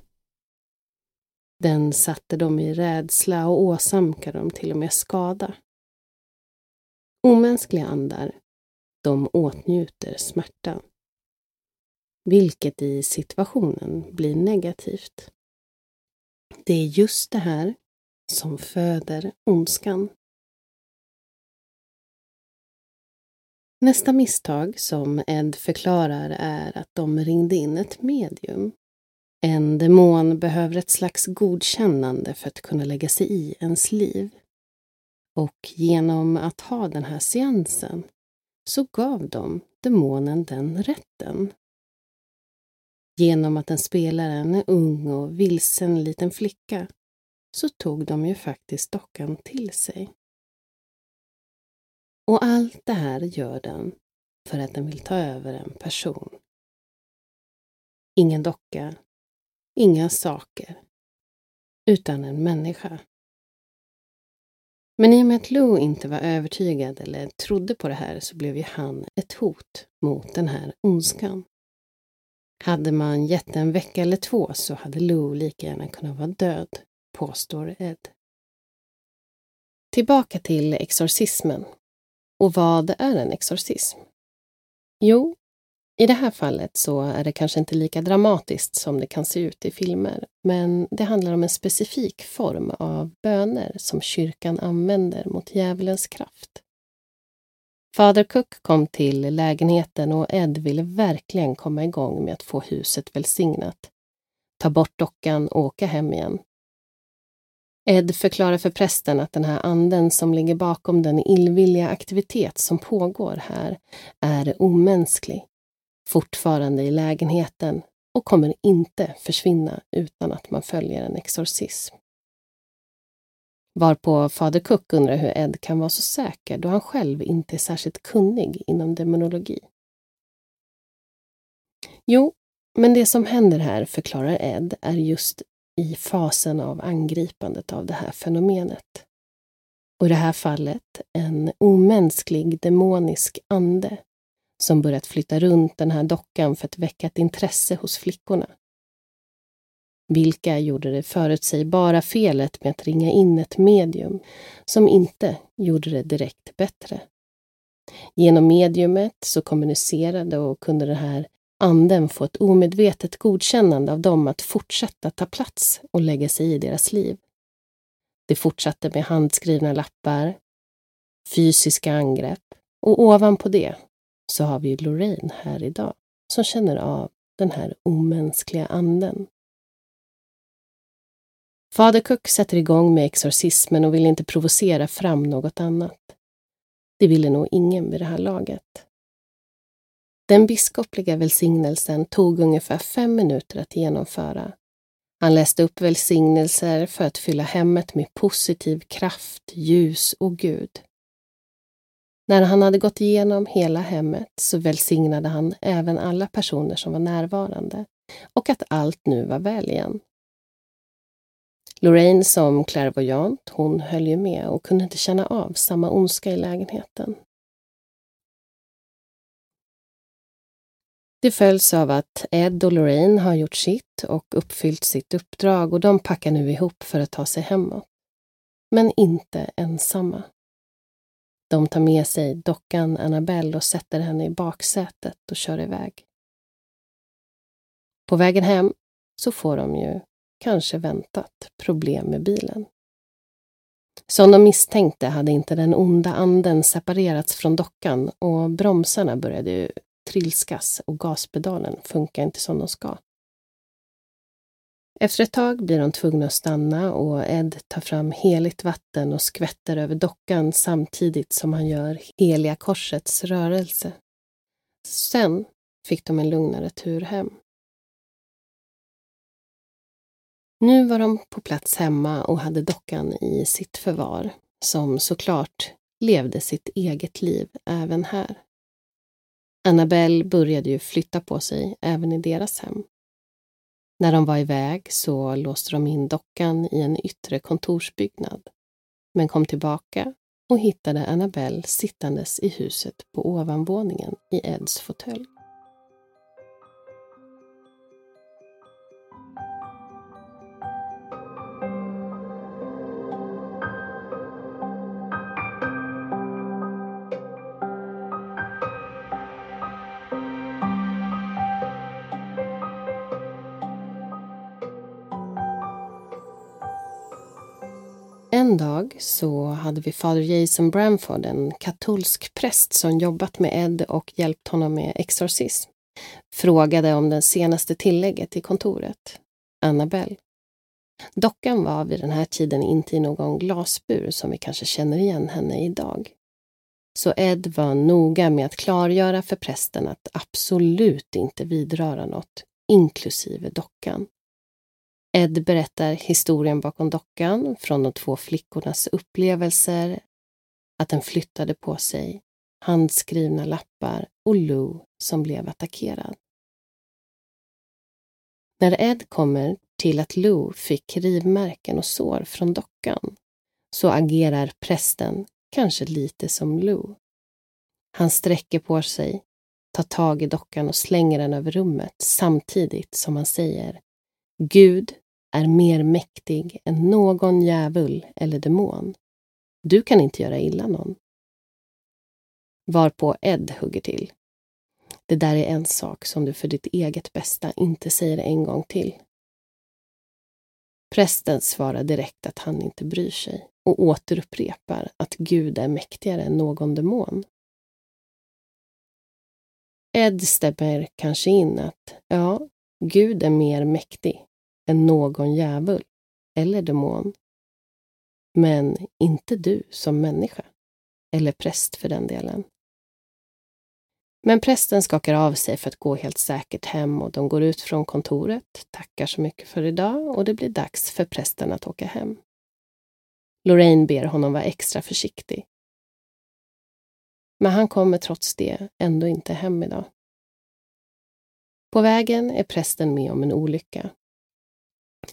Den satte dem i rädsla och åsamkade dem till och med skada. Omänskliga andar, de åtnjuter smärta. Vilket i situationen blir negativt. Det är just det här som föder ondskan. Nästa misstag som Ed förklarar är att de ringde in ett medium. En demon behöver ett slags godkännande för att kunna lägga sig i ens liv. Och genom att ha den här seansen så gav de demonen den rätten Genom att den spelar en ung och vilsen liten flicka så tog de ju faktiskt dockan till sig. Och allt det här gör den för att den vill ta över en person. Ingen docka, inga saker, utan en människa. Men i och med att Lou inte var övertygad eller trodde på det här så blev ju han ett hot mot den här ondskan. Hade man gett en vecka eller två så hade Lou lika gärna kunnat vara död, påstår Ed. Tillbaka till exorcismen. Och vad är en exorcism? Jo, i det här fallet så är det kanske inte lika dramatiskt som det kan se ut i filmer, men det handlar om en specifik form av böner som kyrkan använder mot djävulens kraft. Fader Cook kom till lägenheten och Ed ville verkligen komma igång med att få huset välsignat. Ta bort dockan och åka hem igen. Ed förklarar för prästen att den här anden som ligger bakom den illvilliga aktivitet som pågår här är omänsklig, fortfarande i lägenheten och kommer inte försvinna utan att man följer en exorcism. Varpå fader Cook undrar hur Ed kan vara så säker då han själv inte är särskilt kunnig inom demonologi. Jo, men det som händer här, förklarar Ed, är just i fasen av angripandet av det här fenomenet. Och i det här fallet en omänsklig demonisk ande som börjat flytta runt den här dockan för att väcka ett intresse hos flickorna. Vilka gjorde det förutsägbara felet med att ringa in ett medium som inte gjorde det direkt bättre. Genom mediumet så kommunicerade och kunde den här anden få ett omedvetet godkännande av dem att fortsätta ta plats och lägga sig i deras liv. Det fortsatte med handskrivna lappar, fysiska angrepp och ovanpå det så har vi Lorraine här idag som känner av den här omänskliga anden. Fader Cook sätter igång med exorcismen och vill inte provocera fram något annat. Det ville nog ingen vid det här laget. Den biskopliga välsignelsen tog ungefär fem minuter att genomföra. Han läste upp välsignelser för att fylla hemmet med positiv kraft, ljus och Gud. När han hade gått igenom hela hemmet så välsignade han även alla personer som var närvarande och att allt nu var väl igen. Lorraine som klärvoajant, hon höll ju med och kunde inte känna av samma ondska i lägenheten. Det följs av att Ed och Lorraine har gjort sitt och uppfyllt sitt uppdrag och de packar nu ihop för att ta sig hemåt. Men inte ensamma. De tar med sig dockan Annabelle och sätter henne i baksätet och kör iväg. På vägen hem så får de ju, kanske väntat, problem med bilen. Som de misstänkte hade inte den onda anden separerats från dockan och bromsarna började trilskas och gaspedalen funkar inte som de ska. Efter ett tag blir de tvungna att stanna och Ed tar fram heligt vatten och skvätter över dockan samtidigt som han gör heliga korsets rörelse. Sen fick de en lugnare tur hem. Nu var de på plats hemma och hade dockan i sitt förvar, som såklart levde sitt eget liv även här. Annabelle började ju flytta på sig även i deras hem. När de var iväg så låste de in dockan i en yttre kontorsbyggnad, men kom tillbaka och hittade Annabelle sittandes i huset på ovanvåningen i Eds fåtölj. En dag så hade vi fader Jason Bramford, en katolsk präst som jobbat med Ed och hjälpt honom med exorcism, frågade om det senaste tillägget i kontoret, Annabelle. Dockan var vid den här tiden inte i någon glasbur som vi kanske känner igen henne idag. Så Ed var noga med att klargöra för prästen att absolut inte vidröra något, inklusive dockan. Ed berättar historien bakom dockan från de två flickornas upplevelser, att den flyttade på sig, handskrivna lappar och Lou som blev attackerad. När Ed kommer till att Lou fick rivmärken och sår från dockan så agerar prästen kanske lite som Lou. Han sträcker på sig, tar tag i dockan och slänger den över rummet samtidigt som han säger Gud är mer mäktig än någon djävul eller demon. Du kan inte göra illa någon. Varpå Ed hugger till. Det där är en sak som du för ditt eget bästa inte säger en gång till. Prästen svarar direkt att han inte bryr sig och återupprepar att Gud är mäktigare än någon demon. Ed stämmer kanske in att, ja, Gud är mer mäktig än någon djävul eller demon. Men inte du som människa. Eller präst för den delen. Men prästen skakar av sig för att gå helt säkert hem och de går ut från kontoret, tackar så mycket för idag och det blir dags för prästen att åka hem. Lorraine ber honom vara extra försiktig. Men han kommer trots det ändå inte hem idag. På vägen är prästen med om en olycka.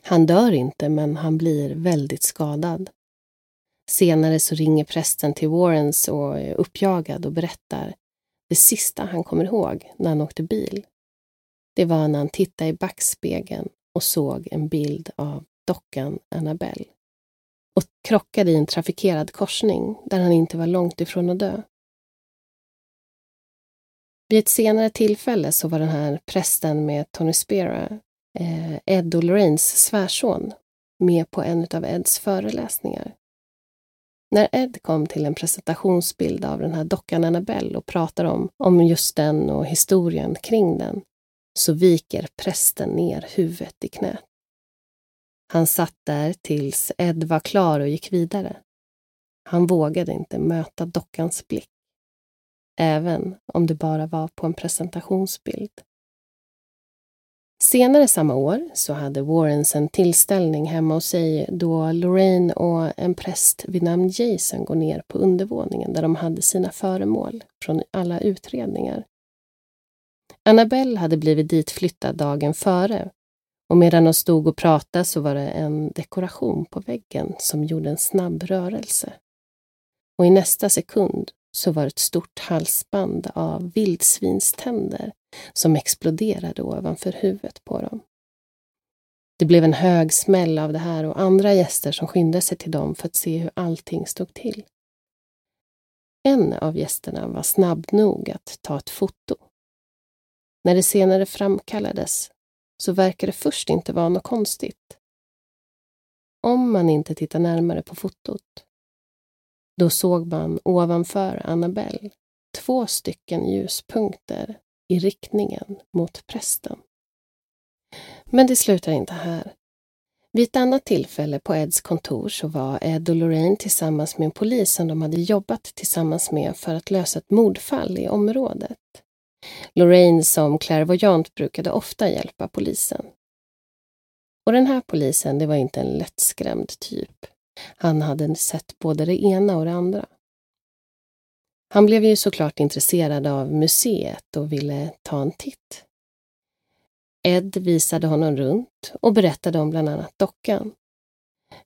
Han dör inte, men han blir väldigt skadad. Senare så ringer prästen till Warrens och är uppjagad och berättar det sista han kommer ihåg när han åkte bil. Det var när han tittade i backspegeln och såg en bild av dockan Annabelle och krockade i en trafikerad korsning där han inte var långt ifrån att dö. Vid ett senare tillfälle så var den här prästen med Tony Spera, Eh, Ed och Lorraines svärson, med på en av Eds föreläsningar. När Ed kom till en presentationsbild av den här dockan Annabelle och pratar om, om just den och historien kring den, så viker prästen ner huvudet i knät. Han satt där tills Ed var klar och gick vidare. Han vågade inte möta dockans blick. Även om det bara var på en presentationsbild. Senare samma år så hade Warrens en tillställning hemma hos sig då Lorraine och en präst vid namn Jason går ner på undervåningen där de hade sina föremål från alla utredningar. Annabelle hade blivit ditflyttad dagen före och medan de stod och pratade så var det en dekoration på väggen som gjorde en snabb rörelse. Och i nästa sekund så var det ett stort halsband av vildsvinständer som exploderade ovanför huvudet på dem. Det blev en hög smäll av det här och andra gäster som skyndade sig till dem för att se hur allting stod till. En av gästerna var snabb nog att ta ett foto. När det senare framkallades så verkade det först inte vara något konstigt. Om man inte tittar närmare på fotot. Då såg man ovanför Annabelle två stycken ljuspunkter i riktningen mot prästen. Men det slutar inte här. Vid ett annat tillfälle på Eds kontor så var Ed och Lorraine tillsammans med en polis som de hade jobbat tillsammans med för att lösa ett mordfall i området. Lorraine som klärvoajant brukade ofta hjälpa polisen. Och den här polisen, det var inte en lättskrämd typ. Han hade sett både det ena och det andra. Han blev ju såklart intresserad av museet och ville ta en titt. Ed visade honom runt och berättade om bland annat dockan.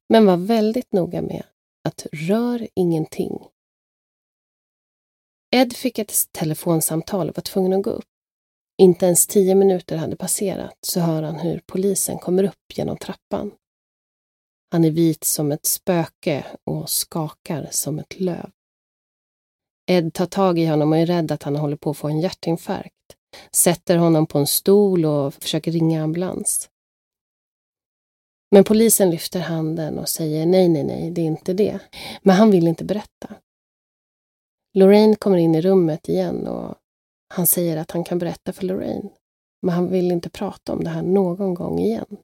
Men var väldigt noga med att rör ingenting. Ed fick ett telefonsamtal och var tvungen att gå upp. Inte ens tio minuter hade passerat så hör han hur polisen kommer upp genom trappan. Han är vit som ett spöke och skakar som ett löv. Ed tar tag i honom och är rädd att han håller på att få en hjärtinfarkt. Sätter honom på en stol och försöker ringa ambulans. Men polisen lyfter handen och säger nej, nej, nej, det är inte det. Men han vill inte berätta. Lorraine kommer in i rummet igen och han säger att han kan berätta för Lorraine. Men han vill inte prata om det här någon gång igen.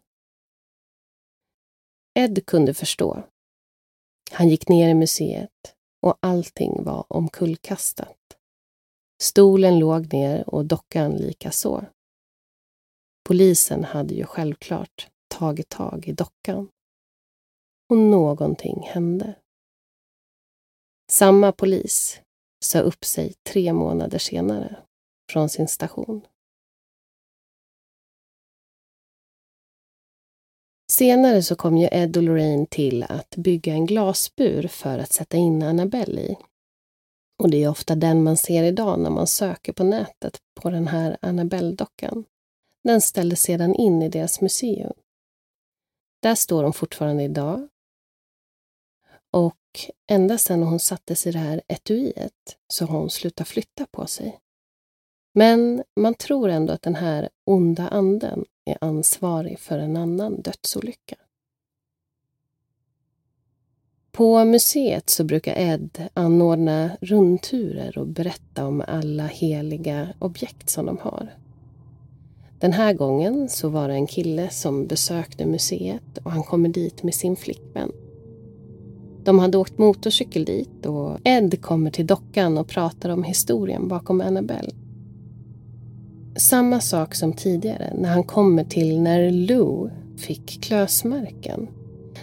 Ed kunde förstå. Han gick ner i museet och allting var omkullkastat. Stolen låg ner och dockan likaså. Polisen hade ju självklart tagit tag i dockan. Och någonting hände. Samma polis sa upp sig tre månader senare från sin station. Senare så kom ju Ed och Lorraine till att bygga en glasbur för att sätta in Annabelle i. Och det är ofta den man ser idag när man söker på nätet på den här Annabelle-dockan. Den ställdes sedan in i deras museum. Där står hon fortfarande idag. Och ända sedan hon sattes i det här etuiet så har hon slutat flytta på sig. Men man tror ändå att den här onda anden är ansvarig för en annan dödsolycka. På museet så brukar Ed anordna rundturer och berätta om alla heliga objekt som de har. Den här gången så var det en kille som besökte museet och han kommer dit med sin flickvän. De hade åkt motorcykel dit och Ed kommer till dockan och pratar om historien bakom Annabelle. Samma sak som tidigare när han kommer till när Lou fick klösmärken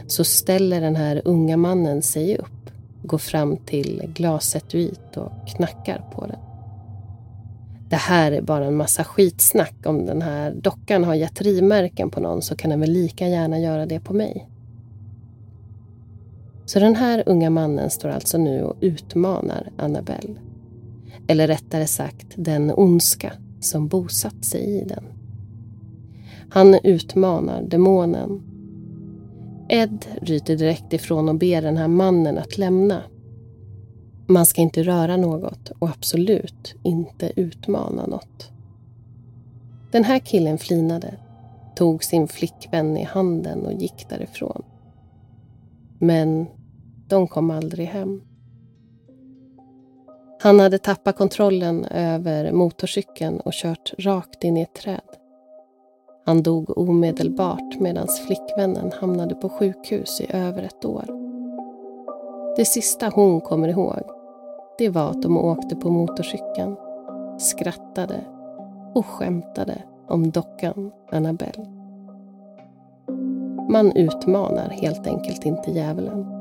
så ställer den här unga mannen sig upp, går fram till glasetuit och knackar på den. Det här är bara en massa skitsnack. Om den här dockan har gett rivmärken på någon så kan den väl lika gärna göra det på mig. Så den här unga mannen står alltså nu och utmanar Annabelle. Eller rättare sagt den ondska som bosatt sig i den. Han utmanar demonen. Ed ryter direkt ifrån och ber den här mannen att lämna. Man ska inte röra något och absolut inte utmana något. Den här killen flinade, tog sin flickvän i handen och gick därifrån. Men de kom aldrig hem. Han hade tappat kontrollen över motorcykeln och kört rakt in i ett träd. Han dog omedelbart medan flickvännen hamnade på sjukhus i över ett år. Det sista hon kommer ihåg, det var att de åkte på motorcykeln, skrattade och skämtade om dockan Annabelle. Man utmanar helt enkelt inte djävulen.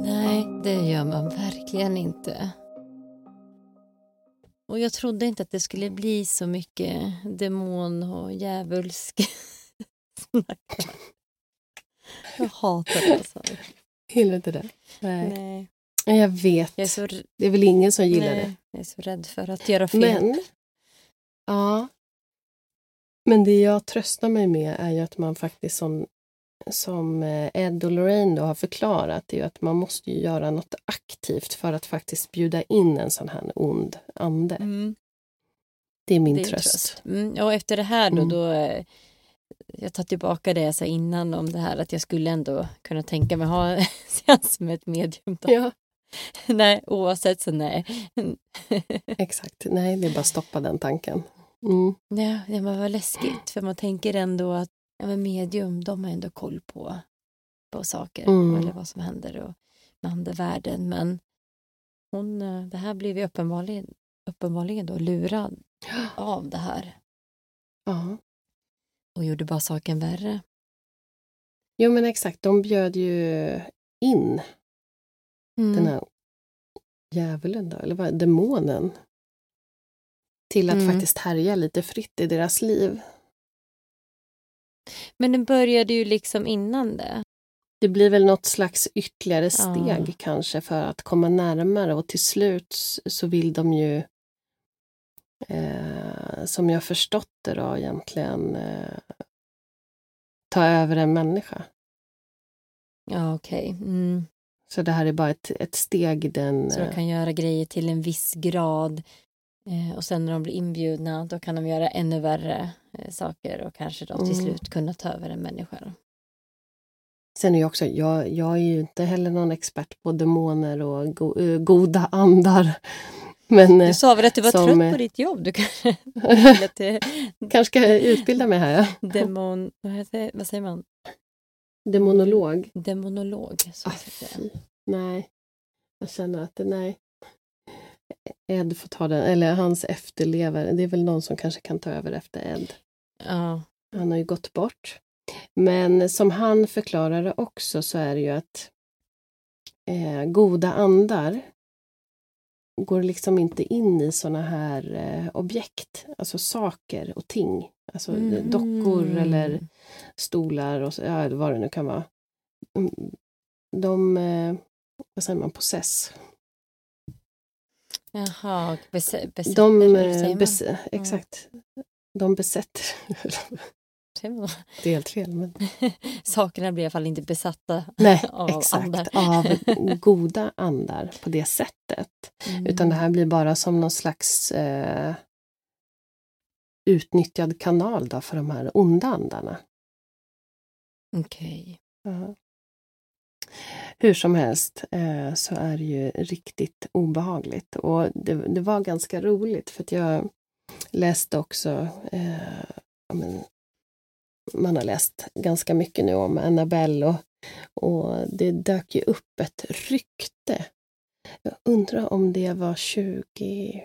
Nej, det gör man verkligen inte. Och jag trodde inte att det skulle bli så mycket demon och djävulsk snack. Jag hatar det. Alltså. Gillar inte det? Nej. Nej. Jag vet. Jag är r- Det är väl ingen som gillar nej, det. jag är så rädd för att göra fel. Men, ja. Men det jag tröstar mig med är ju att man faktiskt som, som eh, Ed och Lorraine då har förklarat, är ju att man måste ju göra något aktivt för att faktiskt bjuda in en sån här ond ande. Mm, Det är min det är tröst. tröst. Mm, och efter det här då, Mm. då eh, jag tar tillbaka det jag sa innan om det här att jag skulle ändå kunna tänka mig ha en [laughs] seans med ett medium. Då. Ja, [laughs] nej, oavsett så nej. [laughs] exakt. Nej, det är bara stoppa den tanken. Mm. Ja, det var läskigt för man tänker ändå att ja, men medium, de har ändå koll på, på saker Mm. eller vad som händer och med andevärlden. Men hon, eh, det här blev ju uppenbarligen, uppenbarligen då lurad [gasps] av det här. Ja. Och gjorde bara saken värre. Jo men exakt, de bjöd ju in Mm. den här djävulen då, eller vad, demonen. Till att Mm. faktiskt härja lite fritt i deras liv. Men den började ju liksom innan det. Det blir väl något slags ytterligare steg Ja. kanske för att komma närmare och till slut så vill de ju eh, som jag förstått det då egentligen eh, ta över en människa. Ja, okej. Mm. Så det här är bara ett, ett steg den... Så de eh, kan göra grejer till en viss grad. Eh, och sen när de blir inbjudna då kan de göra ännu värre eh, saker och kanske då till Mm. slut kunna ta över en människa. Sen är jag också, jag, jag är ju inte heller någon expert på demoner och go, eh, goda andar. [laughs] Men Du sa väl att du var som, trött på ditt jobb? Du kanske [laughs] kanske ska utbilda mig här. Ja. demon... Vad, säger man? Demonolog. Demonolog. Så Ah. Nej, jag känner att det, nej. Ed får ta den, eller hans efterlevare. Det är väl någon som kanske kan ta över efter Ed. Ja. Han har ju gått bort. Men som han förklarade också så är det ju att eh, goda andar går liksom inte in i såna här eh, objekt, alltså saker och ting. Alltså Mm. dockor eller stolar och så, ja, vad det nu kan vara. Mm, De, eh, vad säger man, possess. Jaha, bes, besätter, De, eh, bes, exakt. De besätter. Det är helt fel. Men... [laughs] Sakerna blir i alla fall inte besatta Nej, [laughs] av exakt. andar. Av [laughs] goda andar på det sättet. Mm. Utan det här blir bara som någon slags eh, utnyttjad kanal då för de här onda andarna. Okej. Ja. Hur som helst eh, så är det ju riktigt obehagligt. Och det, det var ganska roligt för att jag läste också eh, men, man har läst ganska mycket nu om Annabelle och, och det dök ju upp ett rykte. Jag undrar om det var 20...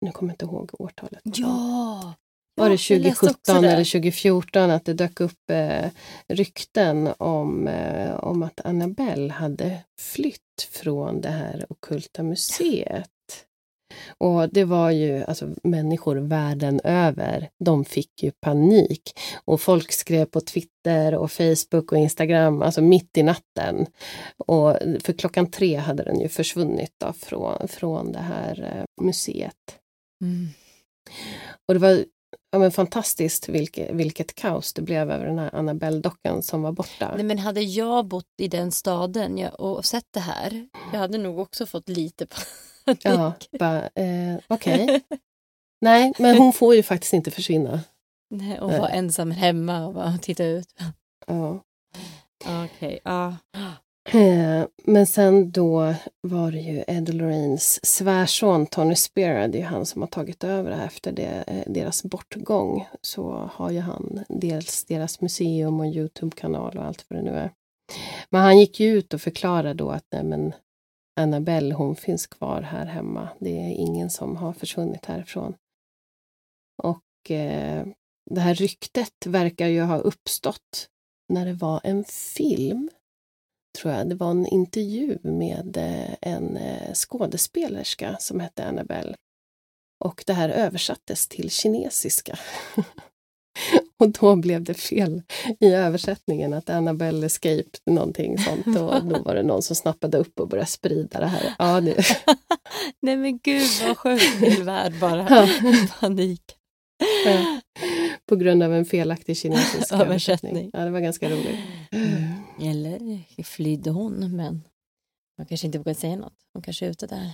Nu kommer jag inte ihåg årtalet. Ja! Var det jag läste också 2017 det. eller 2014 att det dök upp eh, rykten om, eh, om att Annabelle hade flytt från det här ockulta museet. Och det var ju alltså människor världen över, de fick ju panik. Och folk skrev på Twitter och Facebook och Instagram, alltså mitt i natten. Och för klockan tre hade den ju försvunnit då från, från det här eh, museet. Mm. Och det var ja, men fantastiskt vilket, vilket kaos det blev över den här Annabelle-dockan som var borta. Nej, men hade jag bott i den staden jag, och sett det här, jag hade nog också fått lite panik. Ja, bara, eh, okej. Nej, men hon får ju faktiskt inte försvinna. Nej, och vara ensam hemma och bara titta ut. Ja. Okej, ja. Eh, men sen då var det ju Ed Lorraines svärson Tony Spera, det är ju han som har tagit över det här efter det, eh, deras bortgång. Så har ju han dels deras museum och Youtube-kanal och allt vad det nu är. Men han gick ju ut och förklarade då att nej men Annabelle hon finns kvar här hemma. Det är ingen som har försvunnit härifrån. Och eh, det här ryktet verkar ju ha uppstått när det var en film tror jag. Det var en intervju med eh, en eh, skådespelerska som hette Annabelle. Och det här översattes till kinesiska. [laughs] och då blev det fel i översättningen att Annabelle escaped någonting sånt. Och då var det någon som snappade upp och började sprida det här. Ja, det, [laughs] Nej men gud vad sjukt min värld bara. [laughs] Ja. Panik. Ja. på grund av en felaktig kinesisk Översättning. översättning. Ja, det var ganska roligt. Eller flydde hon men man kanske inte vågar säga något. Hon kanske är ute där.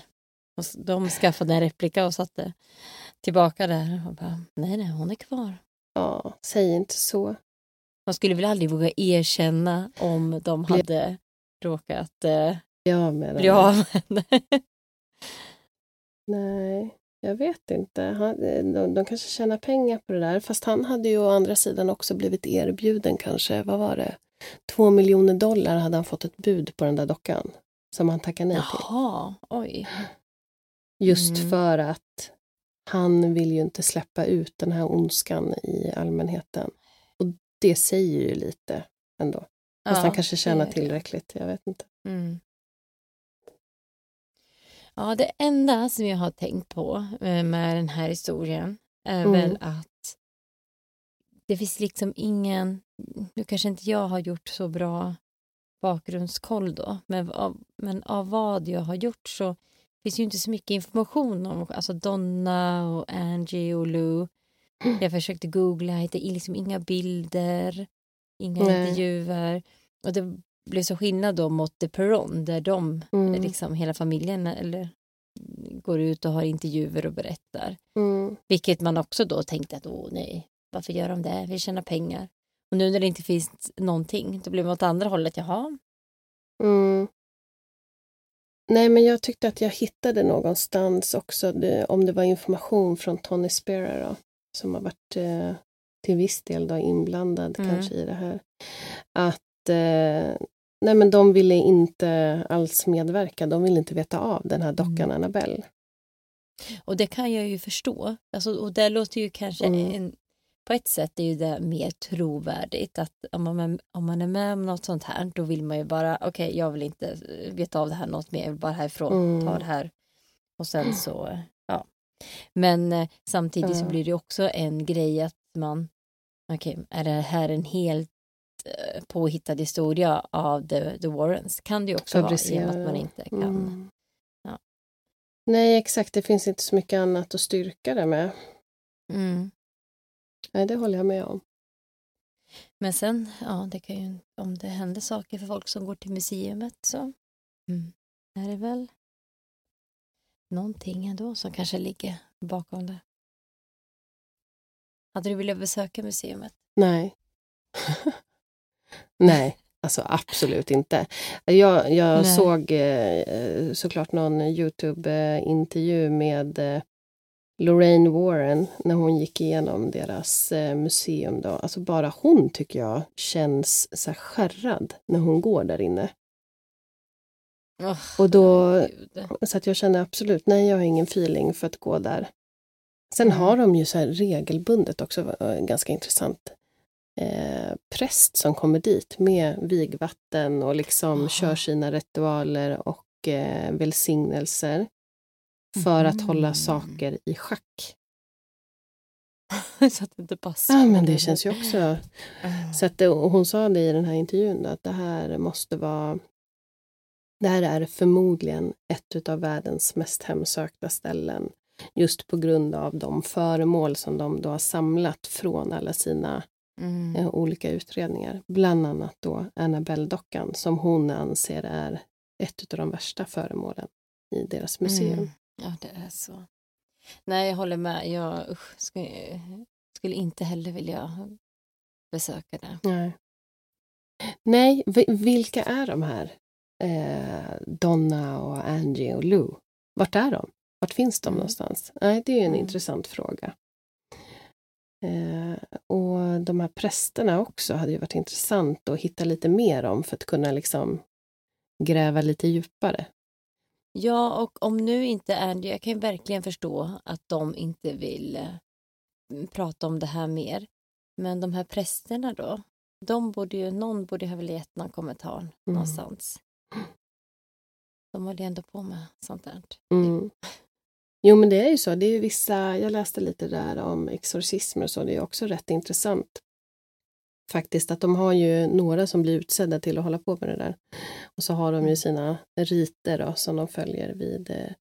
Och de skaffade en replika och satte tillbaka där och bara nej nej hon är kvar. Ja, säg inte så. Man skulle väl aldrig våga erkänna om de Bli- hade råkat eh, Jag med bli av med henne. [laughs] Nej, jag vet inte. Han, eh, de, de kanske tjänar pengar på det där. Fast han hade ju å andra sidan också blivit erbjuden kanske, vad var det? Två miljoner dollar hade han fått ett bud på den där dockan. Som han tackade nej till. Jaha, oj. Just Mm. för att han vill ju inte släppa ut den här ondskan i allmänheten. Och det säger ju lite ändå. Fast han kanske tjänar tillräckligt, jag vet inte. Mm. Ja, det enda som jag har tänkt på eh, med den här historien är Mm. väl att det finns liksom ingen, nu kanske inte jag har gjort så bra bakgrundskoll då, men av, men av vad jag har gjort så finns ju inte så mycket information om alltså Donna och Angie och Lou. Jag försökte googla, jag hittade liksom inga bilder, inga Nej. intervjuer. Och det blev så skillnad då mot The Perron där de, Mm. liksom hela familjen eller, går ut och har intervjuer och berättar. Mm. Vilket man också då tänkte att åh nej, varför gör de det? Vi tjänar pengar. Och nu när det inte finns någonting, då blir man åt andra hållet, jaha. Mm. Nej, men jag tyckte att jag hittade någonstans också, det, om det var information från Tony Spera då, som har varit eh, till viss del då inblandad Mm. kanske i det här. Att eh, nej, men de ville inte alls medverka, de ville inte veta av den här dockan Mm. Annabelle. Och det kan jag ju förstå. Alltså, och det låter ju kanske Mm. en, på ett sätt är ju det mer trovärdigt att om man, om man är med om något sånt här då vill man ju bara okej jag vill inte veta av det här något mer, jag vill bara härifrån, Mm. ta det här och sen så ja. Men eh, samtidigt så Ja. blir det också en grej att man okej är det här en helt eh, påhittad historia av the, the Warrens kan det ju också vara i och med att man inte kan Mm. Ja. Nej, exakt, det finns inte så mycket annat att styrka det med. mm. Nej, det håller jag med om. Men sen, ja, det kan ju, om det händer saker för folk som går till museet så mm, är det väl någonting ändå som kanske ligger bakom det. Hade du velat besöka museet? Nej. [laughs] Nej, alltså absolut inte. Jag, jag såg eh, såklart någon Youtube-intervju med eh, Lorraine Warren när hon gick igenom deras eh, museum. Då. Alltså bara hon tycker jag känns så skärrad när hon går där inne. Oh, Och då, herregud. så att jag känner absolut, nej jag har ingen feeling för att gå där. Sen har de ju så regelbundet också, eh, ganska intressant, eh, präst som kommer dit med vigvatten och liksom Jaha. kör sina ritualer och eh, välsignelser för att hålla Mhm. saker i schack. [laughs] så att det inte passar. Ja, men det känns ju också... Ah. Så att det, hon sa det i den här intervjun att det här måste vara... Det här är förmodligen ett av världens mest hemsökta ställen. Just på grund av de föremål som de då har samlat från alla sina Mm. eh, olika utredningar. Bland annat då Annabelle-dockan som hon anser är ett av de värsta föremålen i deras museum. Mm. Ja, det är så. Nej, jag håller med. Jag usch, skulle, skulle inte heller vilja besöka det. Nej. Nej, vi- vilka är de här? Eh, Donna och Angie och Lou. Vart är de? Vart finns de Mm. någonstans? Nej, det är ju en Mm. intressant fråga. Eh, och de här prästerna också hade ju varit intressant att hitta lite mer om för att kunna liksom gräva lite djupare. Ja, och om nu inte Andy, jag kan ju verkligen förstå att de inte vill eh, prata om det här mer. Men de här prästerna då? De borde ju, någon borde ha väl gett någon kommentar någonstans. De håller ju ändå på med sånt där. Mm. Jo, men det är ju så. Det är vissa, jag läste lite där om exorcismer och så, det är också rätt intressant. Faktiskt att de har ju några som blir utsedda till att hålla på med det där. Och så har de ju sina riter då, som de följer vid eh,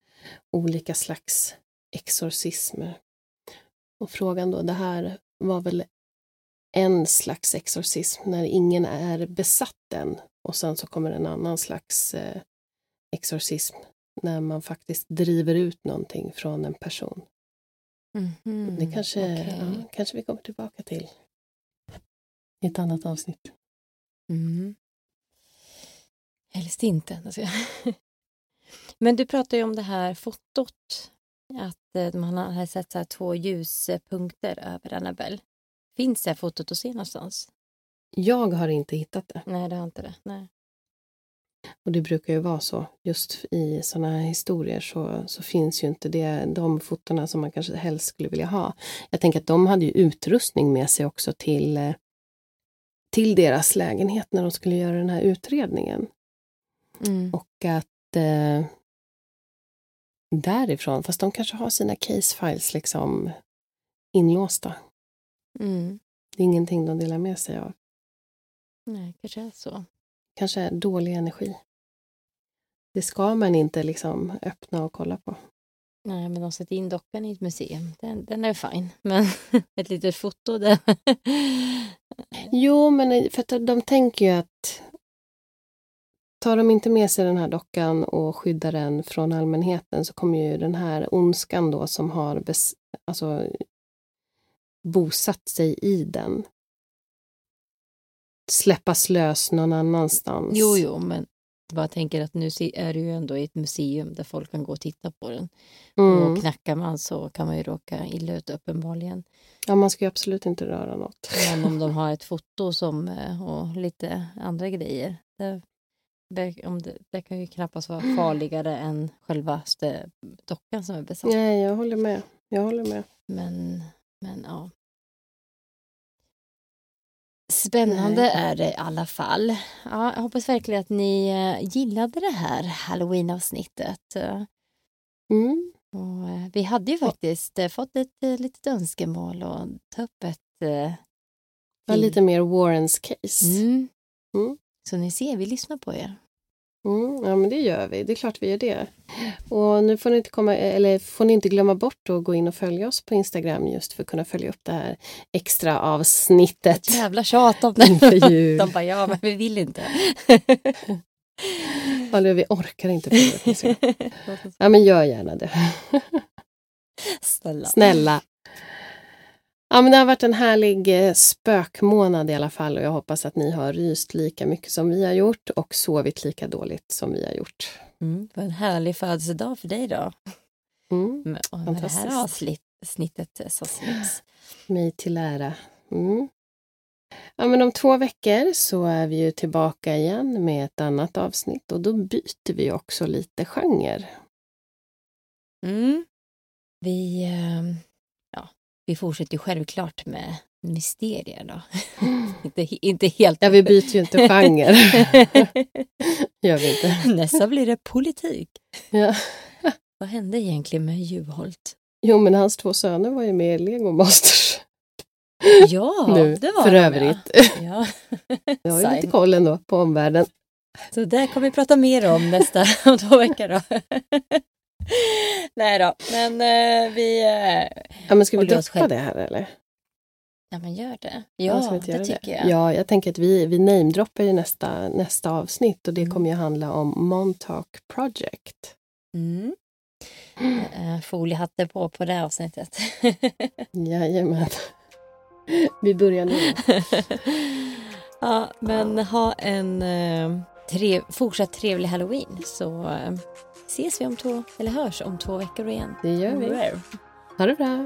olika slags exorcismer. Och frågan då, det här var väl en slags exorcism när ingen är besatt än och sen så kommer en annan slags eh, exorcism när man faktiskt driver ut någonting från en person. Mhm, Det kanske, okej. ja, kanske vi kommer tillbaka till i ett annat avsnitt. Mm. Helst inte. alltså. [laughs] Men du pratar ju om det här fotot. Att eh, man har sett så två ljuspunkter över Annabelle. Finns det här fotot att se någonstans? Jag har inte hittat det. Nej, det har inte det. Nej. Och det brukar ju vara så. Just i sådana här historier så, så finns ju inte det, de fotona som man kanske helst skulle vilja ha. Jag tänker att de hade ju utrustning med sig också till, eh, till deras lägenhet när de skulle göra den här utredningen. Mm. Och att eh, därifrån, fast de kanske har sina case files liksom inlåsta. Mm. Det är ingenting de delar med sig av. Nej, kanske är så. Kanske dålig energi. Det ska man inte liksom öppna och kolla på. Nej, men de sätter in dockan i ett museum. Den, den är fine. Men [laughs] ett litet foto, det... [laughs] Jo, men för att de tänker ju att tar de inte med sig den här dockan och skyddar den från allmänheten så kommer ju den här ondskan då som har bes, alltså, bosatt sig i den släppas lös någon annanstans. Jo, jo, men bara tänker att nu är det ju ändå i ett museum där folk kan gå och titta på den. Mm. Och knackar man så kan man ju råka illa ut uppenbarligen. Ja, man ska ju absolut inte röra något. Men om de [laughs] har ett foto som, eh, och lite andra grejer. Det, om det, det kan ju knappast vara farligare än självaste dockan som är besatt. Nej, jag håller med. Jag håller med. Men, men ja. Spännande Nej. är det i alla fall. Ja, jag hoppas verkligen att ni eh, gillade det här halloween-avsnittet. Mm. Och eh, vi hade ju faktiskt eh, fått ett litet önskemål att ta upp ett... eh, lite mer Warrens case. Mm. Mm. Så ni ser, vi lyssnar på er. Mm, ja, men det gör vi. Det är klart vi gör det. Och nu får ni inte, komma, eller får ni inte glömma bort att gå in och följa oss på Instagram just för att kunna följa upp det här extra avsnittet. Jävla tjat om Inför jul. De bara, ja men vi vill inte. Eller [laughs] vi orkar inte. Ja, men gör gärna det. Snälla. Snälla. Ja, men det har varit en härlig eh, spökmånad i alla fall och jag hoppas att ni har ryst lika mycket som vi har gjort och sovit lika dåligt som vi har gjort. Mm, var en härlig födelsedag för dig då. Mm. Med, och med det här avsnittet så släpps. Mig till ära. Mm. Ja, men om två veckor så är vi ju tillbaka igen med ett annat avsnitt och då byter vi också lite genre. Mm. Vi, eh, vi fortsätter självklart med mysterier då. [gasps] inte, inte helt... Ja, vi byter ju inte genre. [laughs] Gör vi inte. [laughs] Nästa blir det politik. Ja. [laughs] Vad hände egentligen med Juholt? Jo, men hans två söner var ju med i Lego Masters Ja, nu, det var för de, övrigt. Ja. Jag har ju lite koll ändå på omvärlden. Så det kommer vi prata mer om nästa om två veckor då. [laughs] Nej då, men eh, vi... Eh, Ja, men ska vi droppa det här eller? ja, men gör det. Ja, Ja, det göra tycker jag. Ja, jag tänker att vi, vi namedroppar ju nästa, nästa avsnitt och det Mm. kommer ju handla om Montauk Project. Mm. Eh, foliehatter på på det avsnittet. [laughs] Jajamän. Vi börjar nu. [laughs] ja, men ha en trev, fortsatt trevlig halloween så eh, ses vi om två, eller hörs om två veckor igen. Det gör vi. Ha det bra.